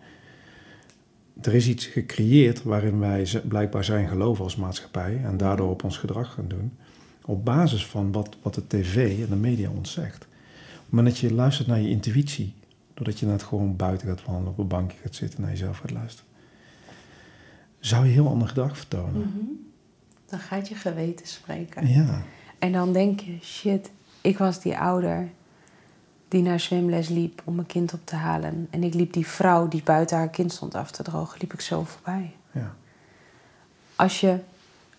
Er is iets gecreëerd waarin wij blijkbaar zijn geloven als maatschappij en daardoor op ons gedrag gaan doen. Op basis van wat, wat de tv en de media ons zegt. Op het moment dat je luistert naar je intuïtie, doordat je net gewoon buiten gaat wandelen, op een bankje gaat zitten, naar jezelf gaat luisteren zou je heel ander gedrag vertonen. Mhm. Dan gaat je geweten spreken. Ja. En dan denk je, shit, ik was die ouder die naar zwemles liep om mijn kind op te halen. En ik liep die vrouw die buiten haar kind stond af te drogen, liep ik zo voorbij. Ja. Als je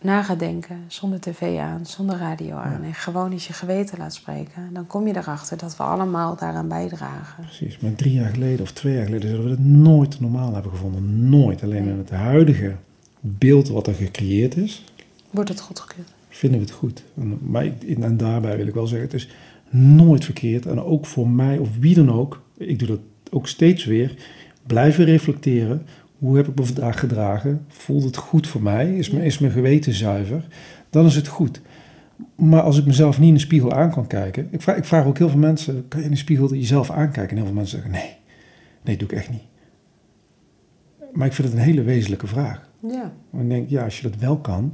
na gaat denken, zonder tv aan, zonder radio aan... en gewoon eens je geweten laat spreken... dan kom je erachter dat we allemaal daaraan bijdragen. Precies, maar drie jaar geleden of twee jaar geleden... zouden we het nooit normaal hebben gevonden. Nooit. Alleen in het huidige beeld wat er gecreëerd is... Wordt het goedgekeurd? Vinden we het goed. En, maar ik, en daarbij wil ik wel zeggen, het is nooit verkeerd. En ook voor mij of wie dan ook... ik doe dat ook steeds weer... blijven reflecteren hoe heb ik me vandaag gedragen? Voelt het goed voor mij? Is, mijn, is mijn geweten zuiver? Dan is het goed. Maar als ik mezelf niet in de spiegel aan kan kijken. Ik vraag, ik vraag ook heel veel mensen: kan je in de spiegel jezelf aankijken? En heel veel mensen zeggen: nee, nee, doe ik echt niet. Maar ik vind het een hele wezenlijke vraag. Ja. ik denk, ja, als je dat wel kan,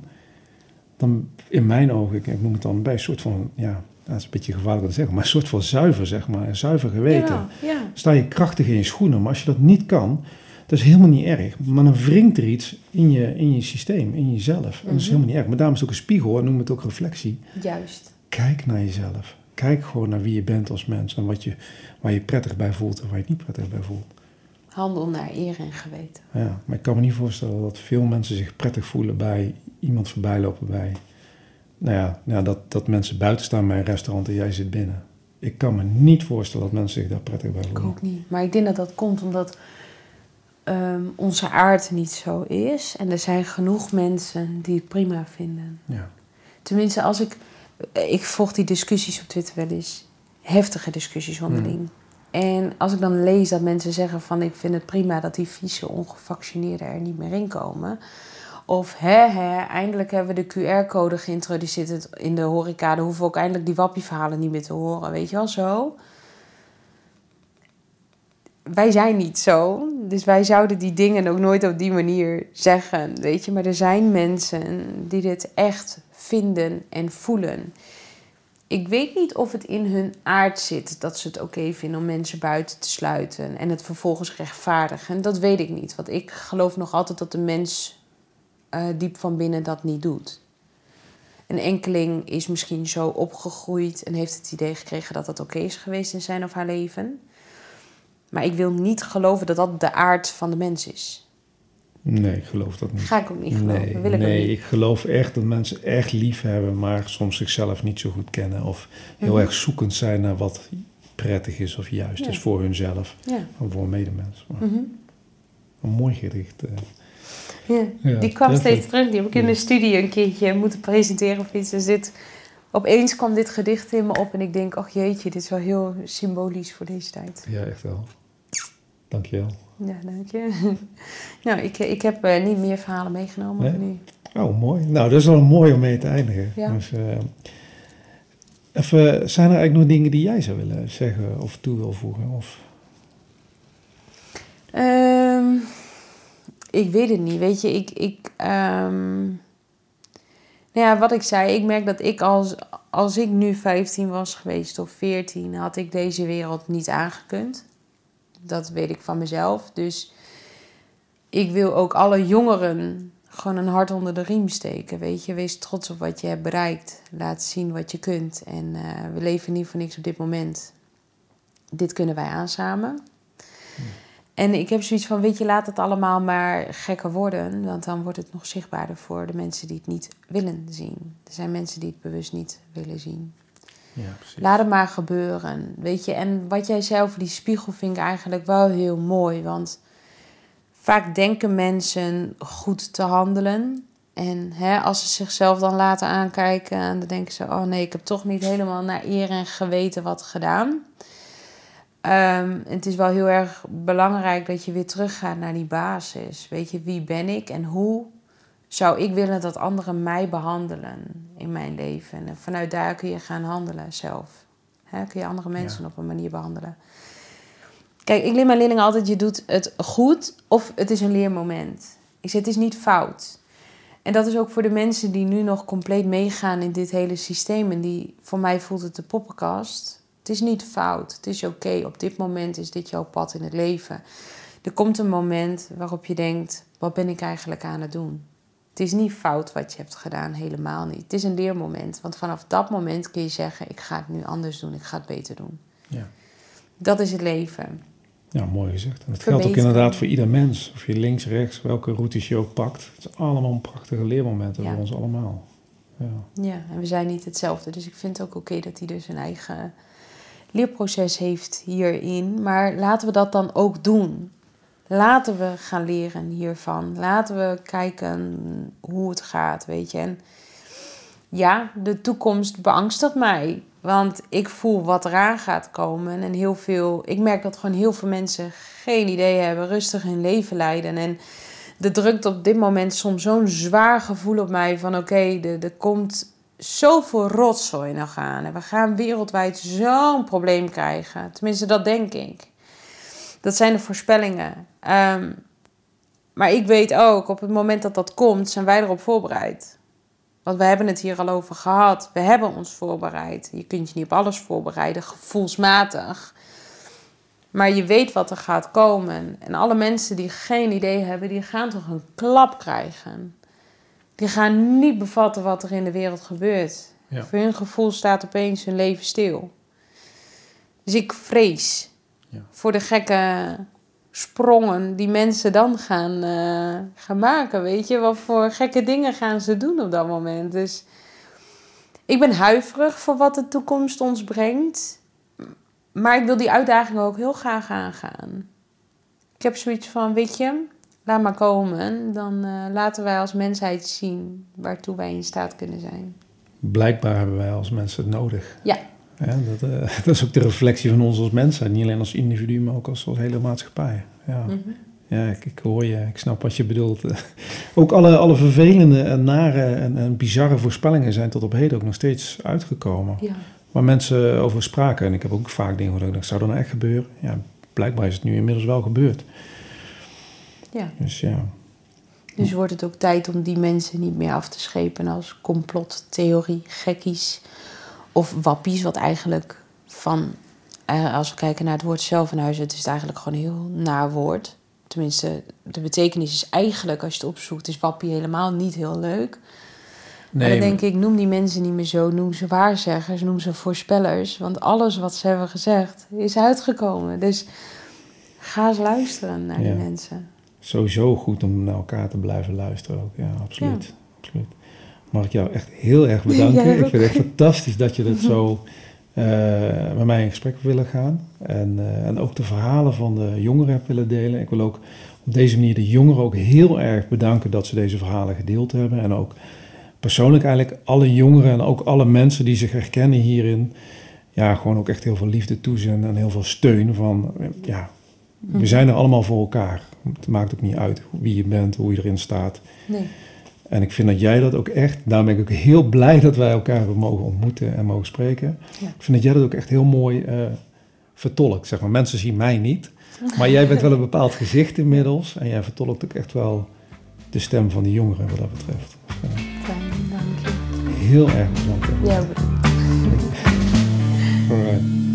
dan in mijn ogen, ik noem het dan bij een soort van, ja, dat is een beetje gevaarlijk te zeggen, maar een soort van zuiver, zeg maar, een zuiver geweten. Ja, ja. Sta je krachtig in je schoenen, maar als je dat niet kan, dat is helemaal niet erg. Maar dan wringt er iets in je, in je systeem, in jezelf. En dat is Mhm. helemaal niet erg. Maar daarom is het ook een spiegel en noem het ook reflectie. Juist. Kijk naar jezelf. Kijk gewoon naar wie je bent als mens. En wat je, waar je prettig bij voelt en waar je het niet prettig bij voelt. Handel naar eer en geweten. Ja, maar ik kan me niet voorstellen dat veel mensen zich prettig voelen bij iemand voorbij lopen bij. Nou ja, nou dat, dat mensen buiten staan bij een restaurant en jij zit binnen. Ik kan me niet voorstellen dat mensen zich daar prettig bij Ik voelen. ook niet. Maar ik denk dat dat komt omdat ehm, onze aard niet zo is. En er zijn genoeg mensen die het prima vinden. Ja. Tenminste, als ik... Ik volg die discussies op Twitter wel eens. Heftige discussies onderling. En als ik dan lees dat mensen zeggen van... ik vind het prima dat die vieze ongevaccineerden er niet meer in komen... Of hè, hè, eindelijk hebben we de QR-code geïntroduceerd in de horeca. Dan hoeven we ook eindelijk die wappieverhalen niet meer te horen. Weet je wel zo? Wij zijn niet zo. Dus wij zouden die dingen ook nooit op die manier zeggen. Weet je, maar er zijn mensen die dit echt vinden en voelen. Ik weet niet of het in hun aard zit dat ze het oké vinden om mensen buiten te sluiten en het vervolgens rechtvaardigen. Dat weet ik niet, want ik geloof nog altijd dat de mens eh, diep van binnen dat niet doet. Een enkeling is misschien zo opgegroeid en heeft het idee gekregen dat dat oké is geweest in zijn of haar leven. Maar ik wil niet geloven dat dat de aard van de mens is. Nee, ik geloof dat niet. Ga ik ook niet geloven. Nee, wil ik nee niet. ik geloof echt dat mensen echt lief hebben, maar soms zichzelf niet zo goed kennen. Of heel Mhm. erg zoekend zijn naar wat prettig is of juist Ja. is voor hunzelf Ja. of voor een medemens. Mhm. Een mooi gedicht. eh. Ja. Ja, die kwam steeds terug. Die heb ik in de studie een keertje moeten presenteren of iets. Dus dit, opeens kwam dit gedicht in me op en ik denk, ach jeetje, dit is wel heel symbolisch voor deze tijd. Ja, echt wel. Dankjewel. Ja, dank je. *laughs* nou, ik, ik heb eh, niet meer verhalen meegenomen Nee? nu. Oh, mooi. Nou, dat is wel mooi om mee te eindigen. Ja. Dus, eh, even, zijn er eigenlijk nog dingen die jij zou willen zeggen of toe wil voegen? Of, Ehm, ik weet het niet. Weet je, ik. ik ehm, nou ja, wat ik zei, ik merk dat ik als, als ik nu 15 was geweest of 14, had ik deze wereld niet aangekund. Dat weet ik van mezelf. Dus ik wil ook alle jongeren gewoon een hart onder de riem steken. Weet je, wees trots op wat je hebt bereikt. Laat zien wat je kunt. En eh, we leven niet voor niks op dit moment. Dit kunnen wij aan samen. En ik heb zoiets van, weet je, laat het allemaal maar gekker worden. Want dan wordt het nog zichtbaarder voor de mensen die het niet willen zien. Er zijn mensen die het bewust niet willen zien. Laat het maar gebeuren, weet je. En wat jij over die spiegel vind ik eigenlijk wel heel mooi. Want vaak denken mensen goed te handelen. En hè, als ze zichzelf dan laten aankijken... dan denken ze, oh nee, ik heb toch niet helemaal naar eer en geweten wat gedaan. Ehm, het is wel heel erg belangrijk dat je weer teruggaat naar die basis. Weet je, wie ben ik en hoe zou ik willen dat anderen mij behandelen in mijn leven? En vanuit daar kun je gaan handelen zelf. Kun je andere mensen op een manier behandelen. Kijk, ik leer mijn leerlingen altijd, je doet het goed of het is een leermoment. Ik zeg, het is niet fout. En dat is ook voor de mensen die nu nog compleet meegaan in dit hele systeem. En die, voor mij voelt het de poppenkast. Het is niet fout. Het is oké. Op dit moment is dit jouw pad in het leven. Er komt een moment waarop je denkt: wat ben ik eigenlijk aan het doen? Het is niet fout wat je hebt gedaan, helemaal niet. Het is een leermoment. Want vanaf dat moment kun je zeggen: ik ga het nu anders doen, ik ga het beter doen. Ja. Dat is het leven. Ja, mooi gezegd. En dat geldt ook inderdaad voor ieder mens. Of je links, rechts, welke routes je ook pakt. Het zijn allemaal prachtige leermomenten voor ons allemaal. Ja. ja, en we zijn niet hetzelfde. Dus ik vind het ook oké dat hij dus een eigen leerproces heeft hierin. Maar laten we dat dan ook doen. Laten we gaan leren hiervan. Laten we kijken hoe het gaat, weet je. En ja, de toekomst beangstigt mij. Want ik voel wat eraan gaat komen. En heel veel, ik merk dat gewoon heel veel mensen geen idee hebben, rustig hun leven leiden. En de drukt op dit moment soms zo'n zwaar gevoel op mij van oké, er, er komt zoveel rotzooi nog aan. En we gaan wereldwijd zo'n probleem krijgen. Tenminste, dat denk ik. Dat zijn de voorspellingen. Ehm, maar ik weet ook, op het moment dat dat komt, zijn wij erop voorbereid. Want we hebben het hier al over gehad. We hebben ons voorbereid. Je kunt je niet op alles voorbereiden, gevoelsmatig. Maar je weet wat er gaat komen. En alle mensen die geen idee hebben, die gaan toch een klap krijgen. Die gaan niet bevatten wat er in de wereld gebeurt. Voor hun gevoel staat opeens hun leven stil. Dus ik vrees ja. voor de gekke sprongen die mensen dan gaan, uh, gaan maken. Weet je, wat voor gekke dingen gaan ze doen op dat moment. Dus ik ben huiverig voor wat de toekomst ons brengt. Maar ik wil die uitdaging ook heel graag aangaan. Ik heb zoiets van, weet je, laat maar komen. Dan uh, laten wij als mensheid zien waartoe wij in staat kunnen zijn. Blijkbaar hebben wij als mensen het nodig. Ja. Ja, dat, uh, *laughs* dat, is ook de reflectie van ons als mensen. Niet alleen als individu, maar ook als, als hele maatschappij. Ja, mm -hmm. ja ik, ik, hoor je, ik snap wat je bedoelt. *laughs* ook alle, alle vervelende en nare en, en, bizarre voorspellingen zijn tot op heden ook nog steeds uitgekomen. Ja. Waar mensen over spraken. En ik heb ook vaak dingen gedacht, zou dat nou echt gebeuren? Ja, blijkbaar is het nu inmiddels wel gebeurd. Ja. Dus ja. Dus wordt het ook tijd om die mensen niet meer af te schepen als complottheorie, gekkies of wappies, wat eigenlijk van, eh, als we kijken naar het woord zelf het is het eigenlijk gewoon een heel naar woord. Tenminste, de betekenis is eigenlijk, als je het opzoekt, is wappie helemaal niet heel leuk. Nee, maar dan denk ik, noem die mensen niet meer zo, noem ze waarzeggers, noem ze voorspellers. Want alles wat ze hebben gezegd is uitgekomen. Dus ga eens luisteren naar die mensen. Sowieso goed om naar elkaar te blijven luisteren ook, ja, absoluut. Ja. absoluut. Mag ik jou echt heel erg bedanken. ik vind het echt fantastisch dat je dat zo uh, met mij in gesprek willen gaan. En, uh, en ook de verhalen van de jongeren hebt willen delen. Ik wil ook op deze manier de jongeren ook heel erg bedanken dat ze deze verhalen gedeeld hebben. En ook persoonlijk eigenlijk alle jongeren en ook alle mensen die zich herkennen hierin. Ja, gewoon ook echt heel veel liefde toezenden en heel veel steun van, ja, we mhm. zijn er allemaal voor elkaar. Het maakt ook niet uit wie je bent, hoe je erin staat. Nee. En ik vind dat jij dat ook echt, daarom ben ik ook heel blij dat wij elkaar hebben mogen ontmoeten en mogen spreken. Ik vind dat jij dat ook echt heel mooi uh, vertolkt. Zeg maar. Mensen zien mij niet, maar jij bent wel een bepaald gezicht inmiddels. En jij vertolkt ook echt wel de stem van de jongeren wat dat betreft. Fijn, dank je. Heel erg bedankt. Ja, bedankt. *laughs* All right.